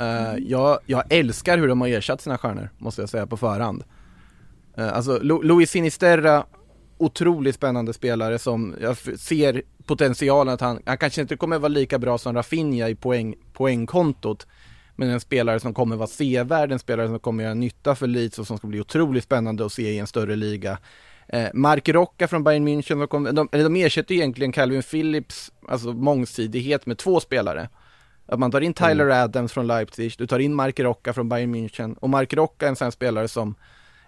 Uh, jag, jag älskar hur de har ersatt sina stjärnor, måste jag säga på förhand. Uh, alltså, Lu Luis Sinisterra, otroligt spännande spelare som jag ser potentialen att han, han kanske inte kommer vara lika bra som Rafinha i poäng, poängkontot, men en spelare som kommer vara sevärd, en spelare som kommer göra nytta för Leeds och som ska bli otroligt spännande att se i en större liga. Eh, Mark Rocca från Bayern München, de, de, eller de ersätter egentligen Calvin Phillips, alltså mångsidighet med två spelare. Att man tar in Tyler mm. Adams från Leipzig, du tar in Mark Rocca från Bayern München och Mark Rocca är en sån spelare som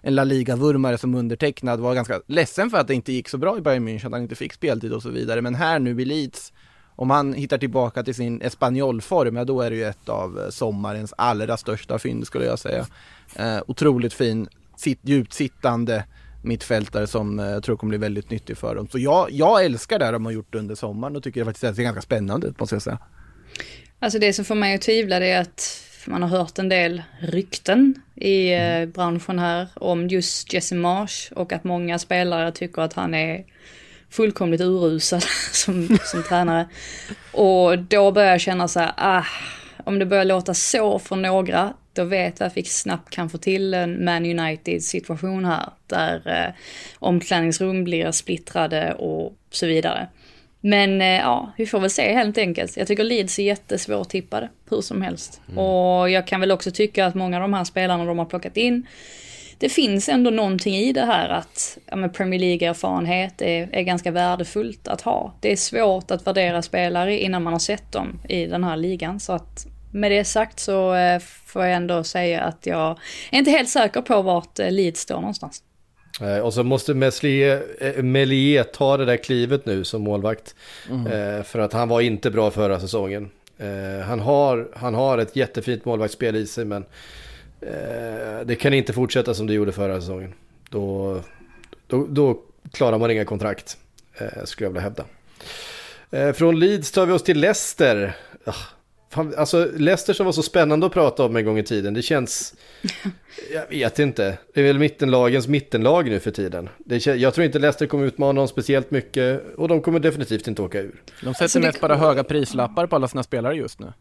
en La Liga-vurmare som undertecknad var ganska ledsen för att det inte gick så bra i Bayern München, att han inte fick speltid och så vidare. Men här nu i Leeds, om han hittar tillbaka till sin Espanyol-form, ja då är det ju ett av eh, sommarens allra största fynd skulle jag säga. Eh, otroligt fin, sitt, djupt sittande, mittfältare som eh, jag tror kommer bli väldigt nyttig för dem. Så jag, jag älskar det de har gjort under sommaren och tycker det faktiskt är ganska spännande ut måste jag säga. Alltså det som får mig att tvivla det är att man har hört en del rykten i eh, mm. branschen här om just Jesse Marsh och att många spelare tycker att han är fullkomligt urusel som, som tränare. Och då börjar jag känna så här, ah, om det börjar låta så för några, då vet jag att vi snabbt kan få till en Man United situation här, där eh, omklädningsrum blir splittrade och så vidare. Men eh, ja, vi får väl se helt enkelt. Jag tycker Leeds är jättesvårtippade, hur som helst. Mm. Och jag kan väl också tycka att många av de här spelarna de har plockat in, det finns ändå någonting i det här att ja, Premier League-erfarenhet är, är ganska värdefullt att ha. Det är svårt att värdera spelare innan man har sett dem i den här ligan. Så att med det sagt så eh, får jag ändå säga att jag är inte helt säker på vart eh, Leeds står någonstans. Och så måste Melier eh, ta det där klivet nu som målvakt. Mm. För att han var inte bra förra säsongen. Han har, han har ett jättefint målvaktsspel i sig men det kan inte fortsätta som det gjorde förra säsongen. Då, då, då klarar man inga kontrakt, skulle jag vilja hävda. Från Leeds tar vi oss till Leicester. Fan, alltså Leicester som var så spännande att prata om en gång i tiden, det känns... Jag vet inte. Det är väl mittenlagens mittenlag nu för tiden. Det, jag tror inte Leicester kommer utmana dem speciellt mycket och de kommer definitivt inte åka ur. De sätter alltså, mest bara höga prislappar på alla sina spelare just nu.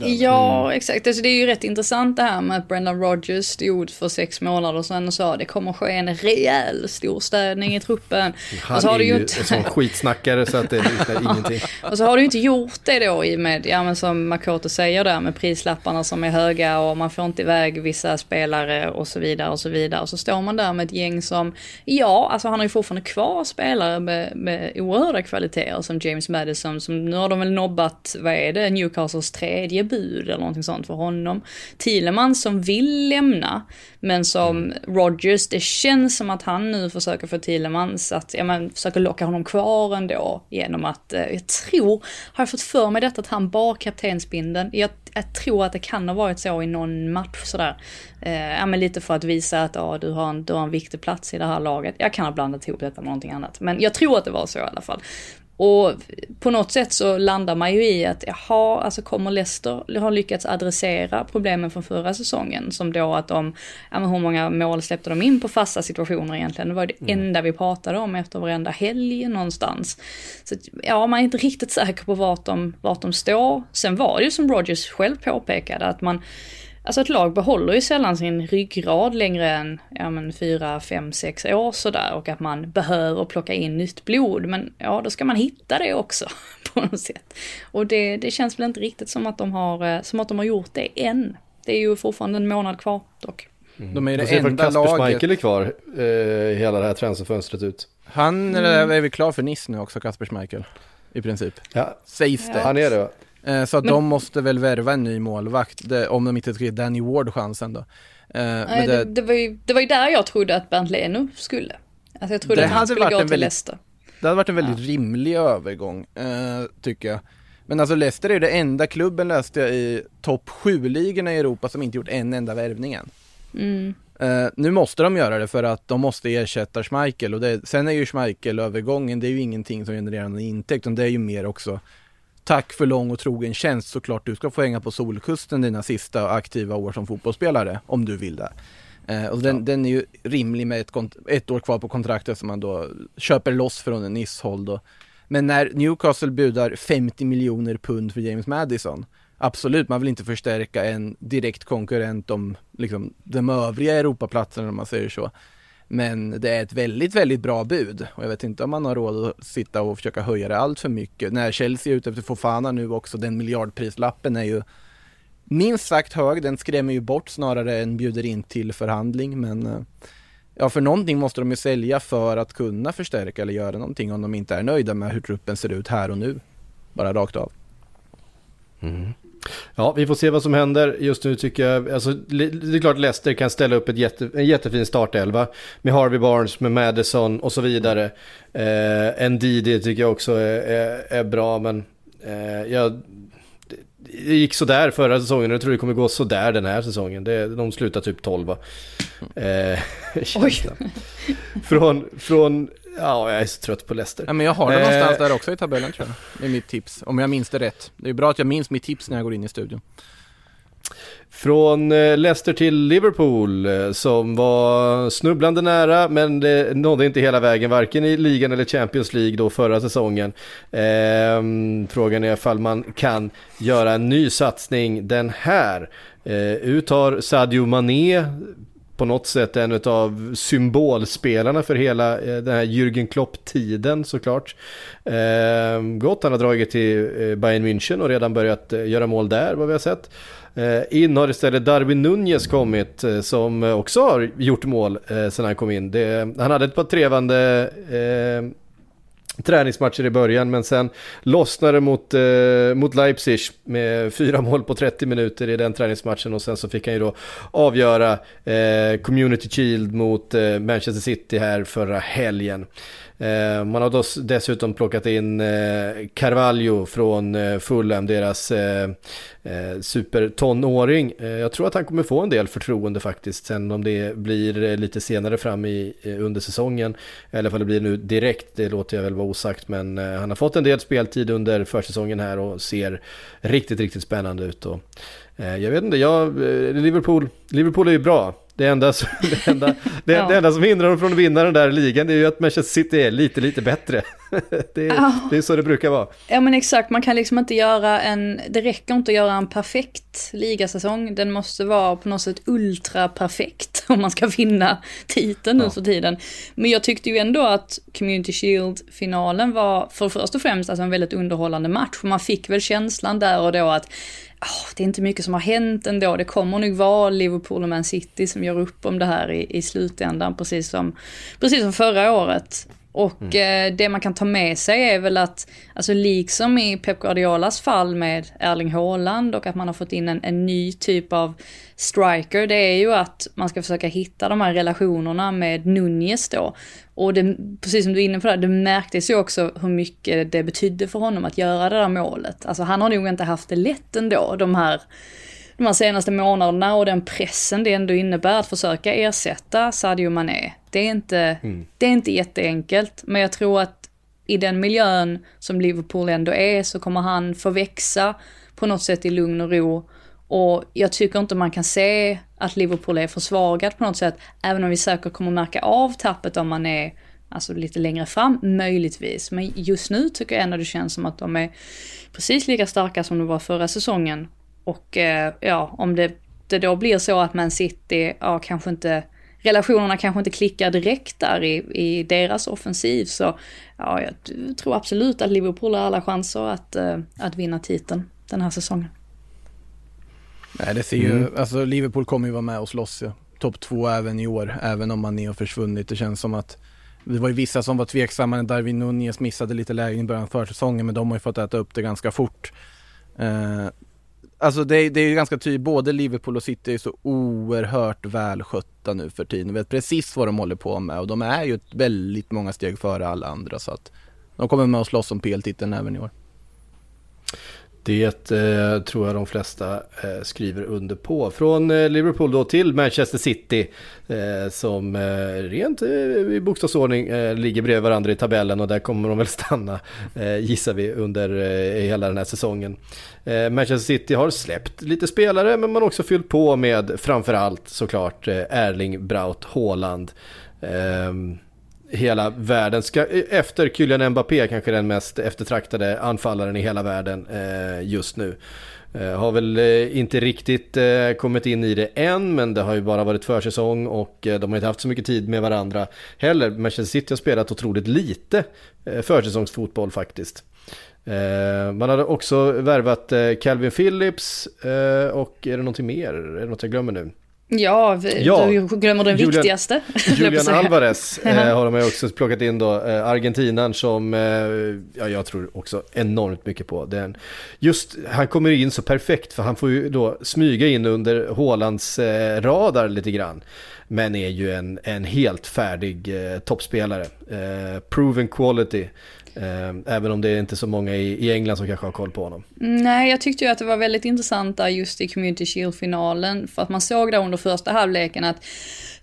Ja, mm. exakt. Alltså, det är ju rätt intressant det här med att Brendan Rodgers stod för sex månader sedan och sa det kommer ske en rejäl storstädning i truppen. Han och så har är ju inte... en sån skitsnackare så att det liknar ingenting. Och så har du inte gjort det då i med, ja men som Makoto säger där med prislapparna som är höga och man får inte iväg vissa spelare och så vidare och så vidare. Och så står man där med ett gäng som, ja, alltså han har ju fortfarande kvar spelare med, med oerhörda kvaliteter som James Madison som nu har de väl nobbat, vad är det, Newcastles tredje tredje bud eller någonting sånt för honom. Thielemann som vill lämna, men som mm. Rogers, det känns som att han nu försöker få Thielemans att, ja men försöker locka honom kvar ändå genom att, eh, jag tror, har jag fått för mig detta att han bar kaptensbindeln. Jag, jag tror att det kan ha varit så i någon match sådär. Eh, ja men lite för att visa att ja, du, har en, du har en viktig plats i det här laget. Jag kan ha blandat ihop detta med någonting annat. Men jag tror att det var så i alla fall. Och på något sätt så landar man ju i att jaha, alltså kommer Leicester ha lyckats adressera problemen från förra säsongen? Som då att de, ja men hur många mål släppte de in på fasta situationer egentligen? Det var det mm. enda vi pratade om efter varenda helg någonstans. Så ja, man är inte riktigt säker på vart de, vart de står. Sen var det ju som Rogers själv påpekade att man Alltså ett lag behåller ju sällan sin ryggrad längre än ja, men fyra, fem, sex år sådär och att man behöver plocka in nytt blod. Men ja, då ska man hitta det också på något sätt. Och det, det känns väl inte riktigt som att, de har, eh, som att de har gjort det än. Det är ju fortfarande en månad kvar dock. Mm. De är det enda laget. Kasper Schmeichel är kvar eh, hela det här transferfönstret ut. Han mm. är väl klar för Nice nu också, Kasper Schmeichel. I princip. Ja. Sägs det. Ja. Han är det? Eh, så att men, de måste väl värva en ny målvakt, det, om de inte ska ge Danny Ward chansen då. Eh, nej, det, det, var ju, det var ju där jag trodde att Bernt Leno skulle. Alltså jag trodde att han skulle gå till väldigt, Leicester. Det hade varit en väldigt ja. rimlig övergång, eh, tycker jag. Men alltså Leicester är ju det enda klubben läste jag i topp 7-ligorna i Europa som inte gjort en enda värvning än. Mm. Uh, nu måste de göra det för att de måste ersätta Schmeichel och det, sen är ju Schmeichel-övergången, det är ju ingenting som genererar någon intäkt, utan det är ju mer också tack för lång och trogen tjänst såklart du ska få hänga på Solkusten dina sista aktiva år som fotbollsspelare om du vill det. Eh, och den, ja. den, är ju rimlig med ett, ett, år kvar på kontraktet som man då köper loss från en Nice-håll då. Men när Newcastle budar 50 miljoner pund för James Madison Absolut, man vill inte förstärka en direkt konkurrent om liksom, de övriga Europaplatserna om man säger så. Men det är ett väldigt, väldigt bra bud och jag vet inte om man har råd att sitta och försöka höja det allt för mycket. När Chelsea är ute efter Fofana nu också, den miljardprislappen är ju minst sagt hög. Den skrämmer ju bort snarare än bjuder in till förhandling. Men eh, ja, för någonting måste de ju sälja för att kunna förstärka eller göra någonting om de inte är nöjda med hur truppen ser ut här och nu. Bara rakt av. Mm. Ja, vi får se vad som händer. Just nu tycker jag, alltså, det är klart Leicester kan ställa upp ett jätte, en jättefin startelva med Harvey Barnes, med Madison och så vidare. Eh, Ndidi tycker jag också är, är, är bra, men eh, jag, det gick sådär förra säsongen och jag tror det kommer gå sådär den här säsongen. Det, de slutar typ 12 eh, Oj! Från, från Ja, jag är så trött på Leicester. Ja, men jag har det eh, någonstans där också i tabellen tror jag. Det är mitt tips, om jag minns det rätt. Det är bra att jag minns mitt tips när jag går in i studion. Från eh, Leicester till Liverpool eh, som var snubblande nära men det nådde inte hela vägen varken i ligan eller Champions League då förra säsongen. Eh, frågan är ifall man kan göra en ny satsning den här. Eh, ut har Sadio Mané på något sätt en av symbolspelarna för hela eh, den här Jürgen Klopp-tiden såklart. Eh, gott, han har dragit till eh, Bayern München och redan börjat eh, göra mål där vad vi har sett. In har istället Darwin Nunez kommit som också har gjort mål eh, sedan han kom in. Det, han hade ett par trevande eh, träningsmatcher i början men sen lossnade mot, eh, mot Leipzig med fyra mål på 30 minuter i den träningsmatchen och sen så fick han ju då avgöra eh, Community Shield mot eh, Manchester City här förra helgen. Eh, man har dessutom plockat in eh, Carvalho från eh, Fulham, deras supertonåring. Jag tror att han kommer få en del förtroende faktiskt, sen om det blir lite senare fram i, under säsongen, eller om det blir nu direkt, det låter jag väl vara osagt, men han har fått en del speltid under försäsongen här och ser riktigt, riktigt spännande ut. Och, jag vet inte, jag, Liverpool, Liverpool är ju bra. Det enda, som, det, enda, det, ja. det enda som hindrar dem från att vinna den där ligan det är ju att Manchester City är lite, lite bättre. Det är, ja. det är så det brukar vara. Ja men exakt, man kan liksom inte göra en, det räcker inte att göra en perfekt ligasäsong. Den måste vara på något sätt ultra perfekt om man ska vinna titeln nu ja. för tiden. Men jag tyckte ju ändå att Community Shield-finalen var för först och främst alltså en väldigt underhållande match. Man fick väl känslan där och då att oh, det är inte mycket som har hänt ändå. Det kommer nog vara Liverpool och Man City som gör upp om det här i, i slutändan, precis som, precis som förra året. Och mm. eh, det man kan ta med sig är väl att, alltså liksom i Pep Guardiolas fall med Erling Haaland och att man har fått in en, en ny typ av striker, det är ju att man ska försöka hitta de här relationerna med Nunez då. Och det, precis som du är inne på det, det märktes ju också hur mycket det betydde för honom att göra det där målet. Alltså han har nog inte haft det lätt ändå, de här de här senaste månaderna och den pressen det ändå innebär att försöka ersätta Sadio Mané. Det är inte, mm. det är inte jätteenkelt, men jag tror att i den miljön som Liverpool ändå är så kommer han få växa på något sätt i lugn och ro. Och jag tycker inte man kan se att Liverpool är försvagat på något sätt, även om vi säkert kommer märka av tappet om man är alltså lite längre fram, möjligtvis. Men just nu tycker jag ändå det känns som att de är precis lika starka som de var förra säsongen. Och eh, ja, om det, det då blir så att Man City, ja kanske inte, relationerna kanske inte klickar direkt där i, i deras offensiv så ja, jag tror absolut att Liverpool har alla chanser att, eh, att vinna titeln den här säsongen. Nej, det ser ju, mm. alltså Liverpool kommer ju vara med och slåss ja. Topp två även i år, även om man har försvunnit. Det känns som att det var ju vissa som var tveksamma när Darwin Nunez missade lite läge i början av försäsongen, men de har ju fått äta upp det ganska fort. Eh, Alltså det, det är ju ganska tydligt, både Liverpool och City är så oerhört välskötta nu för tiden. De vet precis vad de håller på med och de är ju väldigt många steg före alla andra så att de kommer med att slåss om PL-titeln även i år. Det eh, tror jag de flesta eh, skriver under på. Från eh, Liverpool då till Manchester City eh, som eh, rent eh, i bokstavsordning eh, ligger bredvid varandra i tabellen och där kommer de väl stanna eh, gissar vi under eh, hela den här säsongen. Manchester City har släppt lite spelare men man har också fyllt på med framförallt såklart Erling Braut Haaland. Ehm, Hela världen. Ska, efter Kylian Mbappé kanske den mest eftertraktade anfallaren i hela världen eh, just nu. Eh, har väl eh, inte riktigt eh, kommit in i det än, men det har ju bara varit försäsong och eh, de har inte haft så mycket tid med varandra heller. Manchester City har spelat otroligt lite eh, försäsongsfotboll faktiskt. Eh, man hade också värvat eh, Calvin Phillips eh, och är det någonting mer? Är det något jag glömmer nu? Ja, ja, du glömmer den Julian, viktigaste. Julian Alvarez eh, har de också plockat in då, eh, argentinaren som eh, ja, jag tror också enormt mycket på. Den, just, han kommer in så perfekt för han får ju då smyga in under Hålands eh, radar lite grann. Men är ju en, en helt färdig eh, toppspelare. Eh, proven quality. Eh, även om det är inte så många i England som kanske har koll på honom. Mm, nej, jag tyckte ju att det var väldigt intressant där just i Community Shield-finalen. För att man såg där under första halvleken att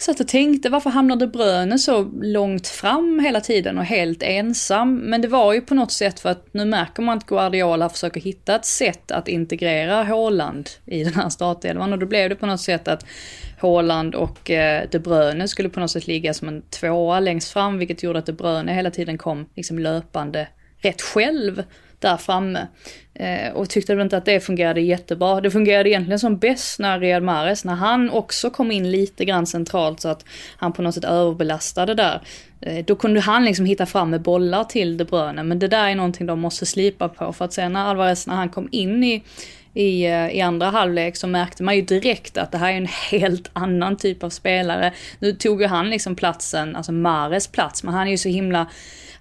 satt och tänkte varför hamnade Bröne så långt fram hela tiden och helt ensam? Men det var ju på något sätt för att nu märker man att Guardiola försöker hitta ett sätt att integrera Haaland i den här startelvan och då blev det på något sätt att Haaland och eh, De Bruyne skulle på något sätt ligga som en tvåa längst fram, vilket gjorde att De Bruyne hela tiden kom liksom löpande rätt själv där framme. Eh, och tyckte väl inte att det fungerade jättebra. Det fungerade egentligen som bäst när Riyad Mahrez, när han också kom in lite grann centralt så att han på något sätt överbelastade där. Eh, då kunde han liksom hitta fram med bollar till De Bruyne, men det där är någonting de måste slipa på för att sen när Alvarez, när han kom in i i, eh, i andra halvlek så märkte man ju direkt att det här är en helt annan typ av spelare. Nu tog ju han liksom platsen, alltså Mares plats, men han är ju så himla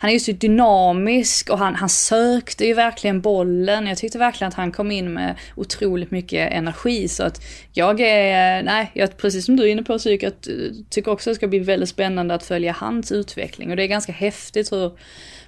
han är ju så dynamisk och han, han sökte ju verkligen bollen. Jag tyckte verkligen att han kom in med otroligt mycket energi. Så att jag är, eh, nej, jag, precis som du är inne på psyk, jag eh, tycker också att det ska bli väldigt spännande att följa hans utveckling. Och det är ganska häftigt hur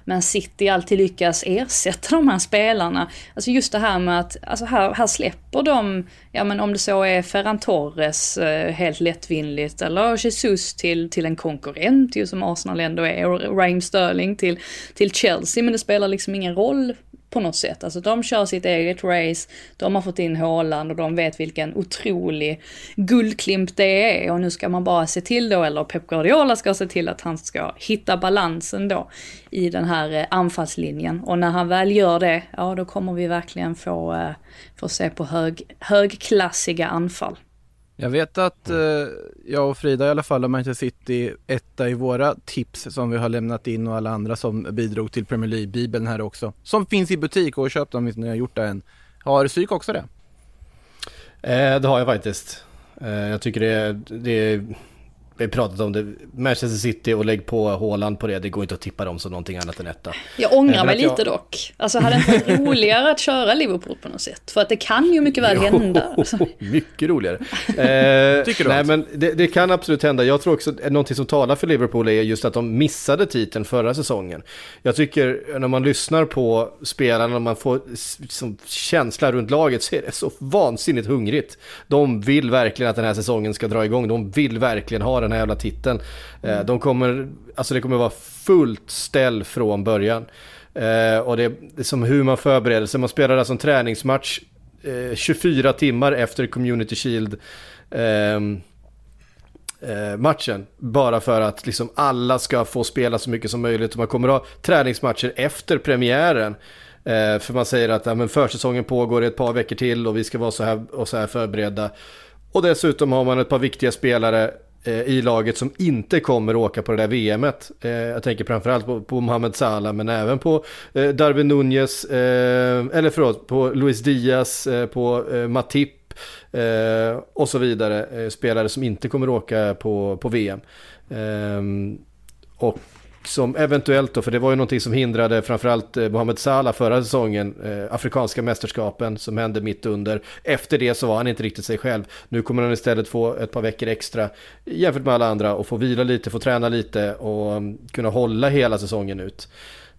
men City alltid lyckas ersätta de här spelarna. Alltså just det här med att, alltså här, här släpper de, ja men om det så är Ferran Torres eh, helt lättvindigt eller Jesus till, till en konkurrent ju som Arsenal ändå är och Raheem Sterling till, till Chelsea men det spelar liksom ingen roll på något sätt. Alltså de kör sitt eget race, de har fått in Håland och de vet vilken otrolig guldklimp det är och nu ska man bara se till då, eller Pep Guardiola ska se till att han ska hitta balansen då i den här eh, anfallslinjen. Och när han väl gör det, ja då kommer vi verkligen få, eh, få se på hög, högklassiga anfall. Jag vet att eh, jag och Frida i alla fall har Manchester City etta i våra tips som vi har lämnat in och alla andra som bidrog till Premier League-bibeln här också. Som finns i butik och köpt om ni har gjort det än. Har Psyk också det? Eh, det har jag faktiskt. Eh, jag tycker det, det vi har pratat om det, Manchester City och lägg på Håland på det, det går inte att tippa dem som någonting annat än etta. Jag ångrar mig lite jag... dock. Alltså hade det inte varit roligare att köra Liverpool på något sätt? För att det kan ju mycket väl hända. Alltså. Mycket roligare. eh, Tycker du Nej men det, det, kan absolut hända. Jag tror också att någonting som talar för Liverpool är just att de missade titeln förra säsongen. Jag tycker när man lyssnar på spelarna och man får som känsla runt laget så är det så vansinnigt hungrigt. De vill verkligen att den här säsongen ska dra igång. De vill verkligen ha den den här jävla titeln. Mm. De kommer, alltså det kommer vara fullt ställ från början. Eh, och det, det är som hur man förbereder sig. Man spelar alltså en träningsmatch eh, 24 timmar efter Community Shield. Ehm, eh, matchen. Bara för att liksom alla ska få spela så mycket som möjligt. Man kommer att ha träningsmatcher efter premiären. Eh, för man säger att ja, men försäsongen pågår i ett par veckor till och vi ska vara så här, och så här förberedda. Och dessutom har man ett par viktiga spelare Eh, i laget som inte kommer åka på det där VMet. Eh, jag tänker framförallt på, på Mohamed Salah men även på eh, Darwin Nunez, eller förlåt, på Luis Diaz, på Matip och så vidare. spelare som inte kommer åka på, på VM. Ehm, och som eventuellt då, för det var ju någonting som hindrade framförallt eh, Mohamed Salah förra säsongen, eh, Afrikanska mästerskapen som hände mitt under. Efter det så var han inte riktigt sig själv. Nu kommer han istället få ett par veckor extra jämfört med alla andra och få vila lite, få träna lite och um, kunna hålla hela säsongen ut.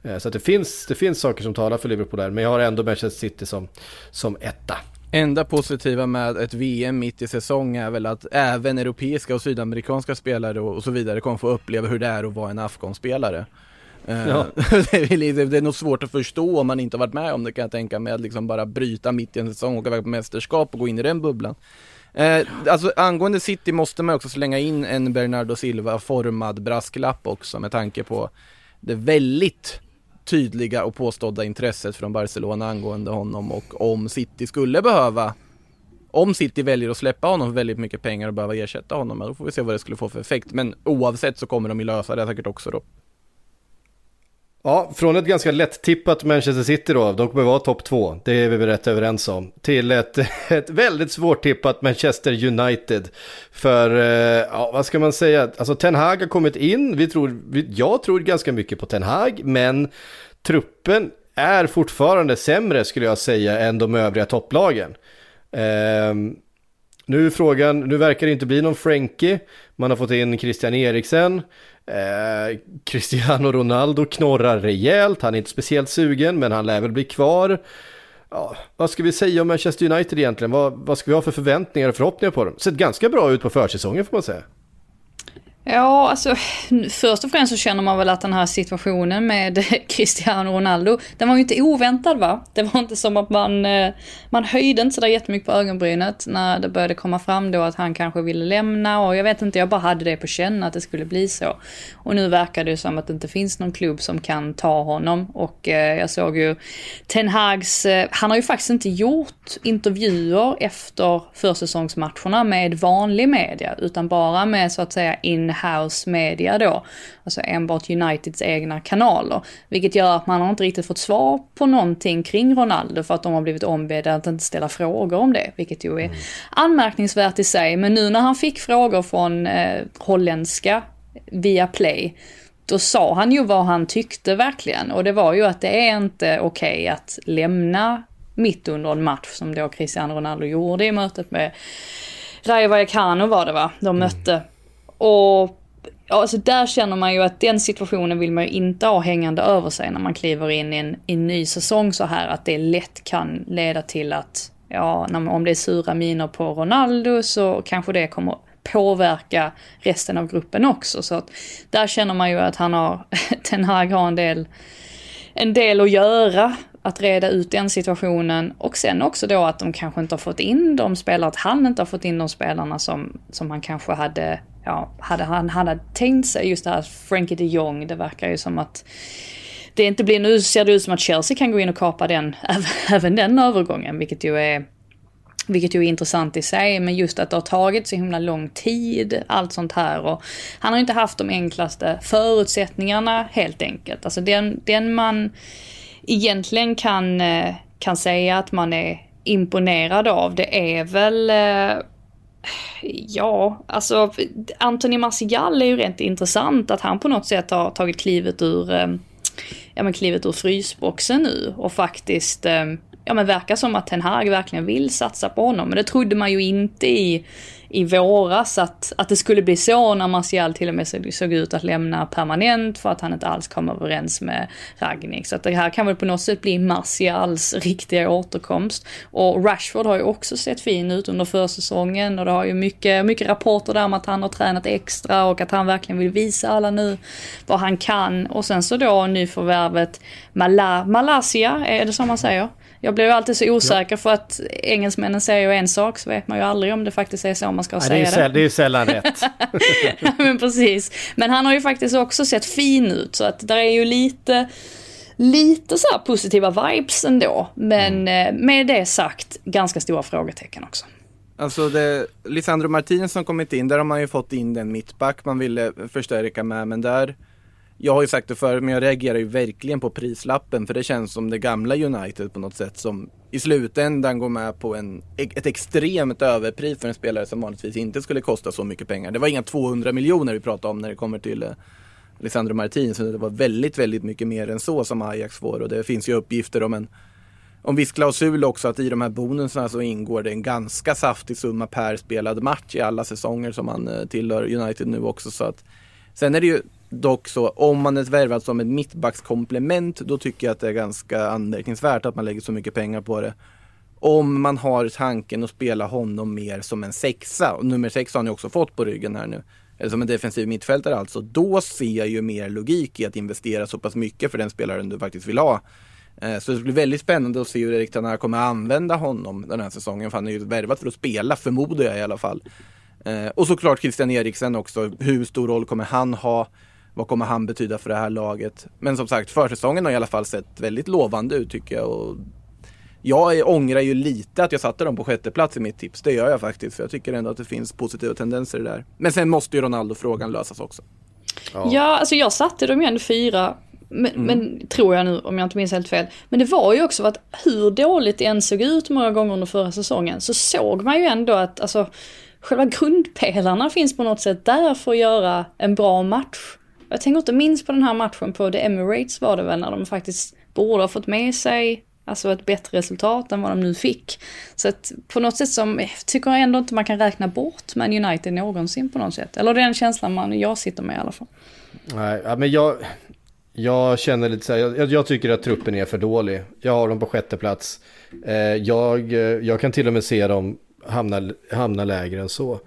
Eh, så att det finns, det finns saker som talar för Liverpool där, men jag har ändå Manchester City som, som etta. Enda positiva med ett VM mitt i säsong är väl att även europeiska och sydamerikanska spelare och så vidare kommer få uppleva hur det är att vara en afghanspelare. Eh, ja. det, är, det är nog svårt att förstå om man inte har varit med om det kan jag tänka mig, att liksom bara bryta mitt i en säsong, åka iväg på mästerskap och gå in i den bubblan. Eh, alltså angående City måste man också slänga in en Bernardo Silva-formad brasklapp också med tanke på det väldigt tydliga och påstådda intresset från Barcelona angående honom och om City skulle behöva om City väljer att släppa honom för väldigt mycket pengar och behöva ersätta honom, då får vi se vad det skulle få för effekt. Men oavsett så kommer de ju lösa det säkert också då. Ja, från ett ganska lätt-tippat Manchester City då, de kommer vara topp två, det är vi väl rätt överens om, till ett, ett väldigt svårt-tippat Manchester United. För, eh, ja vad ska man säga, alltså Ten Hag har kommit in, vi tror, jag tror ganska mycket på Ten Hag, men truppen är fortfarande sämre skulle jag säga än de övriga topplagen. Um, nu är frågan, nu verkar det inte bli någon Frankie, man har fått in Christian Eriksen, Eh, Cristiano Ronaldo knorrar rejält, han är inte speciellt sugen men han lär väl bli kvar. Ja, vad ska vi säga om Manchester United egentligen? Vad, vad ska vi ha för förväntningar och förhoppningar på dem? Sett ganska bra ut på försäsongen får man säga. Ja, alltså först och främst så känner man väl att den här situationen med Cristiano Ronaldo, den var ju inte oväntad va? Det var inte som att man, eh, man höjde inte sådär jättemycket på ögonbrynet när det började komma fram då att han kanske ville lämna och jag vet inte, jag bara hade det på känn att det skulle bli så. Och nu verkar det ju som att det inte finns någon klubb som kan ta honom och eh, jag såg ju Ten Hags, eh, han har ju faktiskt inte gjort intervjuer efter försäsongsmatcherna med vanlig media utan bara med så att säga in in-house media då. Alltså enbart Uniteds egna kanaler. Vilket gör att man har inte riktigt fått svar på någonting kring Ronaldo för att de har blivit ombedda att inte ställa frågor om det. Vilket ju är anmärkningsvärt i sig. Men nu när han fick frågor från eh, holländska via Play då sa han ju vad han tyckte verkligen. Och det var ju att det är inte okej okay att lämna mitt under en match som då Cristiano Ronaldo gjorde i mötet med Rayo Vallecano var det va, de mm. mötte. Och alltså där känner man ju att den situationen vill man ju inte ha hängande över sig när man kliver in i en, i en ny säsong så här att det lätt kan leda till att, ja, om det är sura miner på Ronaldo så kanske det kommer påverka resten av gruppen också. Så att där känner man ju att han har, Ten Hag har en del, en del att göra att reda ut den situationen och sen också då att de kanske inte har fått in de spelare, att han inte har fått in de spelarna som, som han kanske hade, ja, hade han hade tänkt sig. Just det här Frankie de Jong, det verkar ju som att det inte blir, nu ser det ut som att Chelsea kan gå in och kapa den, även den övergången, vilket ju är vilket ju är intressant i sig, men just att det har tagit så himla lång tid, allt sånt här. Och han har inte haft de enklaste förutsättningarna helt enkelt. Alltså den, den man egentligen kan, eh, kan säga att man är imponerad av, det är väl eh, Ja, alltså Anthony Martial är ju rent intressant att han på något sätt har tagit klivet ur, eh, ja men klivet ur frysboxen nu och faktiskt eh, ja men verkar som att Ten Hag verkligen vill satsa på honom. Men det trodde man ju inte i, i våras att, att det skulle bli så när Martial till och med såg, såg ut att lämna permanent för att han inte alls kom överens med Ragnik. Så att det här kan väl på något sätt bli Martials riktiga återkomst. Och Rashford har ju också sett fin ut under försäsongen och det har ju mycket, mycket rapporter där om att han har tränat extra och att han verkligen vill visa alla nu vad han kan. Och sen så då nyförvärvet Mala, Malaysia, är det så man säger? Jag blir ju alltid så osäker ja. för att engelsmännen säger ju en sak så vet man ju aldrig om det faktiskt är så man ska Nej, säga det. Är det är ju sällan rätt. men precis. Men han har ju faktiskt också sett fin ut så att där är ju lite lite så positiva vibes ändå. Men mm. Eh, med det sagt, ganska stora frågetecken också. Alltså det, Lisandro Martinez som kommit in, där har man ju fått in den mittback man ville förstärka med, men där jag har ju sagt det förr, men jag reagerar ju verkligen på prislappen för det känns som det gamla United på något sätt som i slutändan går med på en, ett extremt överpris för en spelare som vanligtvis inte skulle kosta så mycket pengar. Det var inga 200 miljoner vi pratade om när det kommer till Alessandro Lisandro Martinez, det var väldigt, väldigt mycket mer än så som Ajax får och det finns ju uppgifter om en om viss klausul också att i de här bonusarna så ingår det en ganska saftig summa per spelad match i alla säsonger som man eh, tillhör United nu också så att Sen är det ju dock så, om man är värvad som ett mittbackskomplement, då tycker jag att det är ganska anmärkningsvärt att man lägger så mycket pengar på det. Om man har tanken att spela honom mer som en sexa, och nummer sex har han ju också fått på ryggen här nu, eller som en defensiv mittfältare alltså, då ser jag ju mer logik i att investera så pass mycket för den spelaren du faktiskt vill ha. Eh, så det blir väldigt spännande att se hur Erik Tanara kommer använda honom den här säsongen, för han är ju värvad för att spela, förmodar jag i alla fall. Eh, och såklart Christian Eriksen också, hur stor roll kommer han ha? Vad kommer han betyda för det här laget? Men som sagt, försäsongen har i alla fall sett väldigt lovande ut tycker jag. Och jag ångrar ju lite att jag satte dem på sjätte plats i mitt tips. Det gör jag faktiskt. För jag tycker ändå att det finns positiva tendenser där. Men sen måste ju Ronaldo-frågan lösas också. Ja. ja, alltså jag satte dem ju ändå fyra. Men, mm. men, tror jag nu, om jag inte minns helt fel. Men det var ju också att hur dåligt det än såg ut många gånger under förra säsongen så såg man ju ändå att alltså själva grundpelarna finns på något sätt där för att göra en bra match. Jag tänker inte minst på den här matchen på The Emirates var det väl när de faktiskt borde ha fått med sig alltså ett bättre resultat än vad de nu fick. Så att på något sätt som, eh, tycker jag ändå inte man kan räkna bort Man United någonsin på något sätt. Eller den känslan man, jag sitter med i alla fall. Nej, men jag, jag känner lite så här, jag, jag, tycker att truppen är för dålig. Jag har dem på sjätte plats. Eh, jag, jag kan till och med se dem hamna, hamna lägre än så.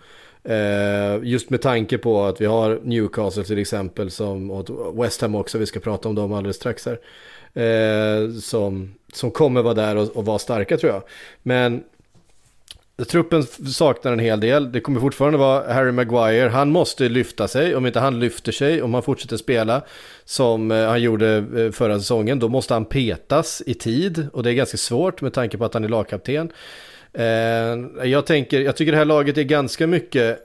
Eh, just med tanke på att vi har Newcastle till exempel som, och West Ham också, vi ska prata om dem alldeles strax här. Eh, som, som kommer vara där och, och vara starka tror jag. Men Truppen saknar en hel del. Det kommer fortfarande vara Harry Maguire. Han måste lyfta sig. Om inte han lyfter sig, om han fortsätter spela som eh, han gjorde eh, förra säsongen, då måste han petas i tid. Och det är ganska svårt med tanke på att han är lagkapten. Eh, jag, tänker, jag tycker det här laget är ganska mycket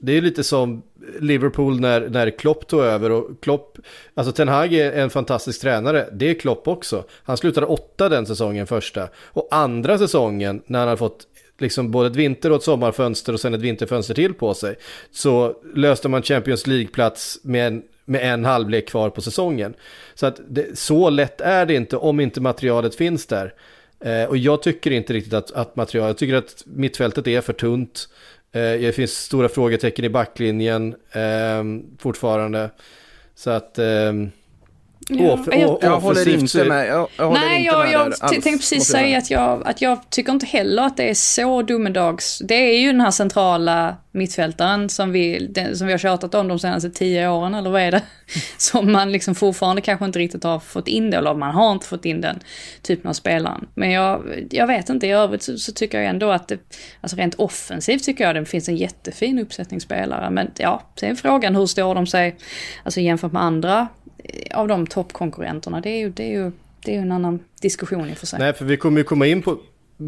Det är lite som Liverpool när, när Klopp tog över och Klopp, alltså Ten Hag är en fantastisk tränare, det är Klopp också. Han slutade åtta den säsongen första och andra säsongen när han har fått liksom både ett vinter och ett sommarfönster och sen ett vinterfönster till på sig så löste man Champions League-plats med en, med en halvlek kvar på säsongen. Så att det, så lätt är det inte om inte materialet finns där. Eh, och jag tycker inte riktigt att, att materialet, jag tycker att mittfältet är för tunt. Eh, det finns stora frågetecken i backlinjen eh, fortfarande. Så att... Ehm, Ja, jag, jag, jag håller inte med. Jag, jag håller Nej, inte jag, med jag där alls, tänkte precis säga att jag, att jag tycker inte heller att det är så domedags. Det är ju den här centrala mittfältaren som vi, den, som vi har tjatat om de senaste tio åren, eller vad är det? Som man liksom fortfarande kanske inte riktigt har fått in det, eller man har inte fått in den typen av spelaren. Men jag, jag vet inte, i övrigt så, så tycker jag ändå att det, alltså rent offensivt tycker jag det finns en jättefin uppsättning spelare. Men ja, sen är frågan hur står de sig, alltså jämfört med andra av de toppkonkurrenterna. Det är ju, det är ju, det är ju en annan diskussion i och för sig. Nej, för vi kommer ju komma in på,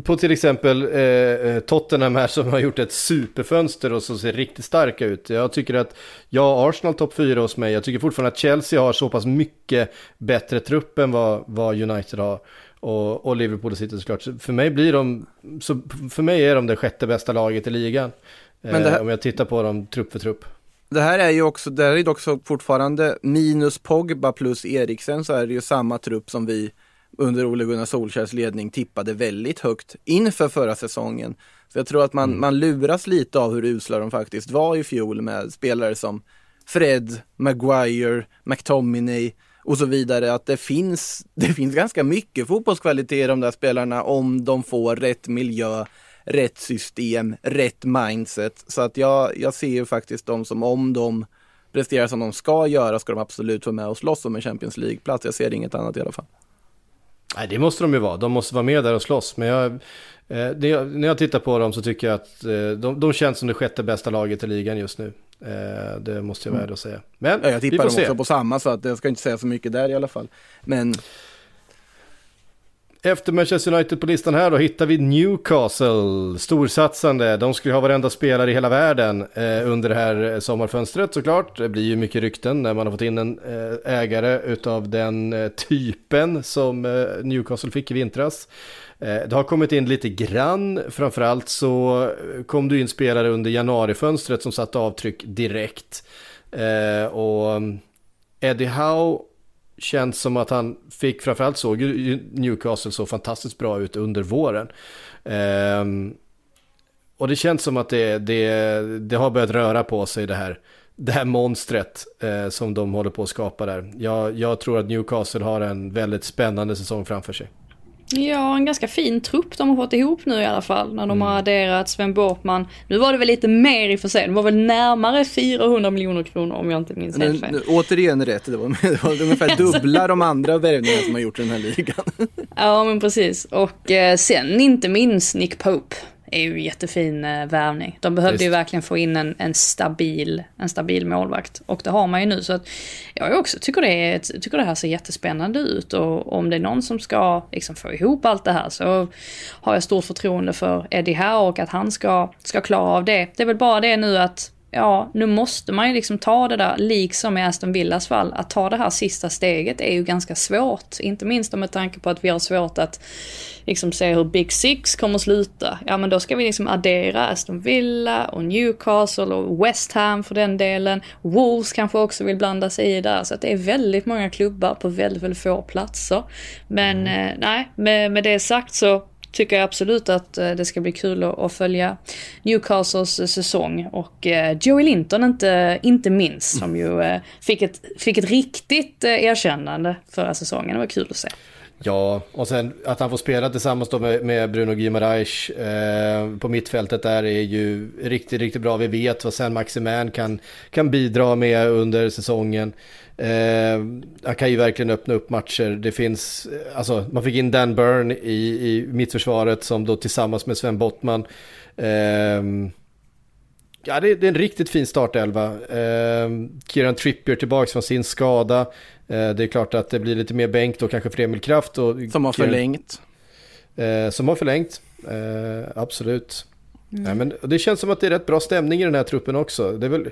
på till exempel eh, Tottenham här som har gjort ett superfönster och som ser riktigt starka ut. Jag tycker att, ja, Arsenal topp 4 hos mig. Jag tycker fortfarande att Chelsea har så pass mycket bättre trupp än vad, vad United har. Och, och Liverpool sitter såklart. Så för mig blir de, så för mig är de det sjätte bästa laget i ligan. Men det här- Eh, om jag tittar på dem trupp för trupp. Det här är ju också, det här är ju också fortfarande minus Pogba plus Eriksen så är det ju samma trupp som vi under Ole Gunnar Solskjärs ledning tippade väldigt högt inför förra säsongen. Så jag tror att man, man luras lite av hur usla de faktiskt var i fjol med spelare som Fred, Maguire, McTominay och så vidare. Att det finns, det finns ganska mycket fotbollskvalitet i de där spelarna om de får rätt miljö, rätt system, rätt mindset. Så att jag, jag ser ju faktiskt dem som om de presterar som de ska göra ska de absolut vara med och slåss om en Champions League-plats. Jag ser inget annat i alla fall. Nej, det måste de ju vara. De måste vara med där och slåss. Men jag, eh, det, när jag tittar på dem så tycker jag att eh, de, de känns som det sjätte bästa laget i ligan just nu. Eh, det måste jag vara ärlig att säga. Men Ja, jag vi tippar får dem se. också på samma så att jag ska inte säga så mycket där i alla fall. Men efter Manchester United på listan här då hittar vi Newcastle, storsatsande. De skulle ha varenda spelare i hela världen eh, under det här eh, sommarfönstret såklart. Det blir ju mycket rykten när man har fått in en eh, ägare utav den eh, typen som eh, Newcastle fick i vintras. Eh, det har kommit in lite grann, framförallt så eh, kom du in spelare under januarifönstret som satte avtryck direkt. Eh, och mm, Eddie Howe känns som att han fick, framförallt såg Newcastle så fantastiskt bra ut under våren. Eh, och det känns som att det, det, det har börjat röra på sig det här, det här monstret eh, som de håller på att skapa där. Jag, jag tror att Newcastle har en väldigt spännande säsong framför sig. Ja, en ganska fin trupp de har fått ihop nu i alla fall. När de har adderat Sven Borkman. Nu var det väl lite mer i och för sig. Det var väl närmare 400 miljoner kronor om jag inte minns helt fel. återigen rätt, det var, det var ungefär dubbla de andra värvningarna som har gjort i den här ligan. Ja, men precis. Och eh, sen inte minst Nick Pope. Är ju behövin eh, värvning. De behövde Visst. ju verkligen få in en, en, stabil, en stabil målvakt. Och det har man ju nu. Så att jag också tycker det, är, tycker det här ser jättespännande ut. Och om det är någon som ska liksom få ihop allt det här så har jag stort förtroende för Eddie Howe och att han ska, ska klara av det. Det är väl bara det nu att Ja, nu måste man ju liksom ta det där, liksom i Aston Villas fall, att ta det här sista steget är ju ganska svårt. Inte minst med tanke på att vi har svårt att liksom se hur Big Six kommer sluta. Ja, men då ska vi liksom addera Aston Villa och Newcastle och West Ham för den delen. Wolves kanske också vill blanda sig i där. Så att det är väldigt många klubbar på väldigt, väldigt få platser. Men eh, nej, med, med det sagt så tycker jag absolut att eh, det ska bli kul att, följa Newcastles eh, säsong. Och eh, Joey Linton inte, inte minst, som ju eh, fick, ett, fick ett riktigt erkännande förra säsongen. Det var kul att se. Ja, och sen att han får spela tillsammans då med, med Bruno Guimaraes eh, på mittfältet där är ju riktigt, riktigt bra. Vi vet vad sen Maximan kan, kan bidra med under säsongen. Eh, han kan ju verkligen öppna upp matcher. Det finns, eh, alltså man fick in Dan Burn i, i mittförsvaret som då tillsammans med Sven Bottman ehm, Ja, det är, det är en riktigt fin startelva. Eh, Kieran Trippier tillbaka från sin skada. Eh, det är klart att det blir lite mer bänk då, kanske för Emil Kraft. Och Som har Kieran- förlängt. Eh, som har förlängt, eh, absolut. Nej, men det känns som att det är rätt bra stämning i den här truppen också. Det är väl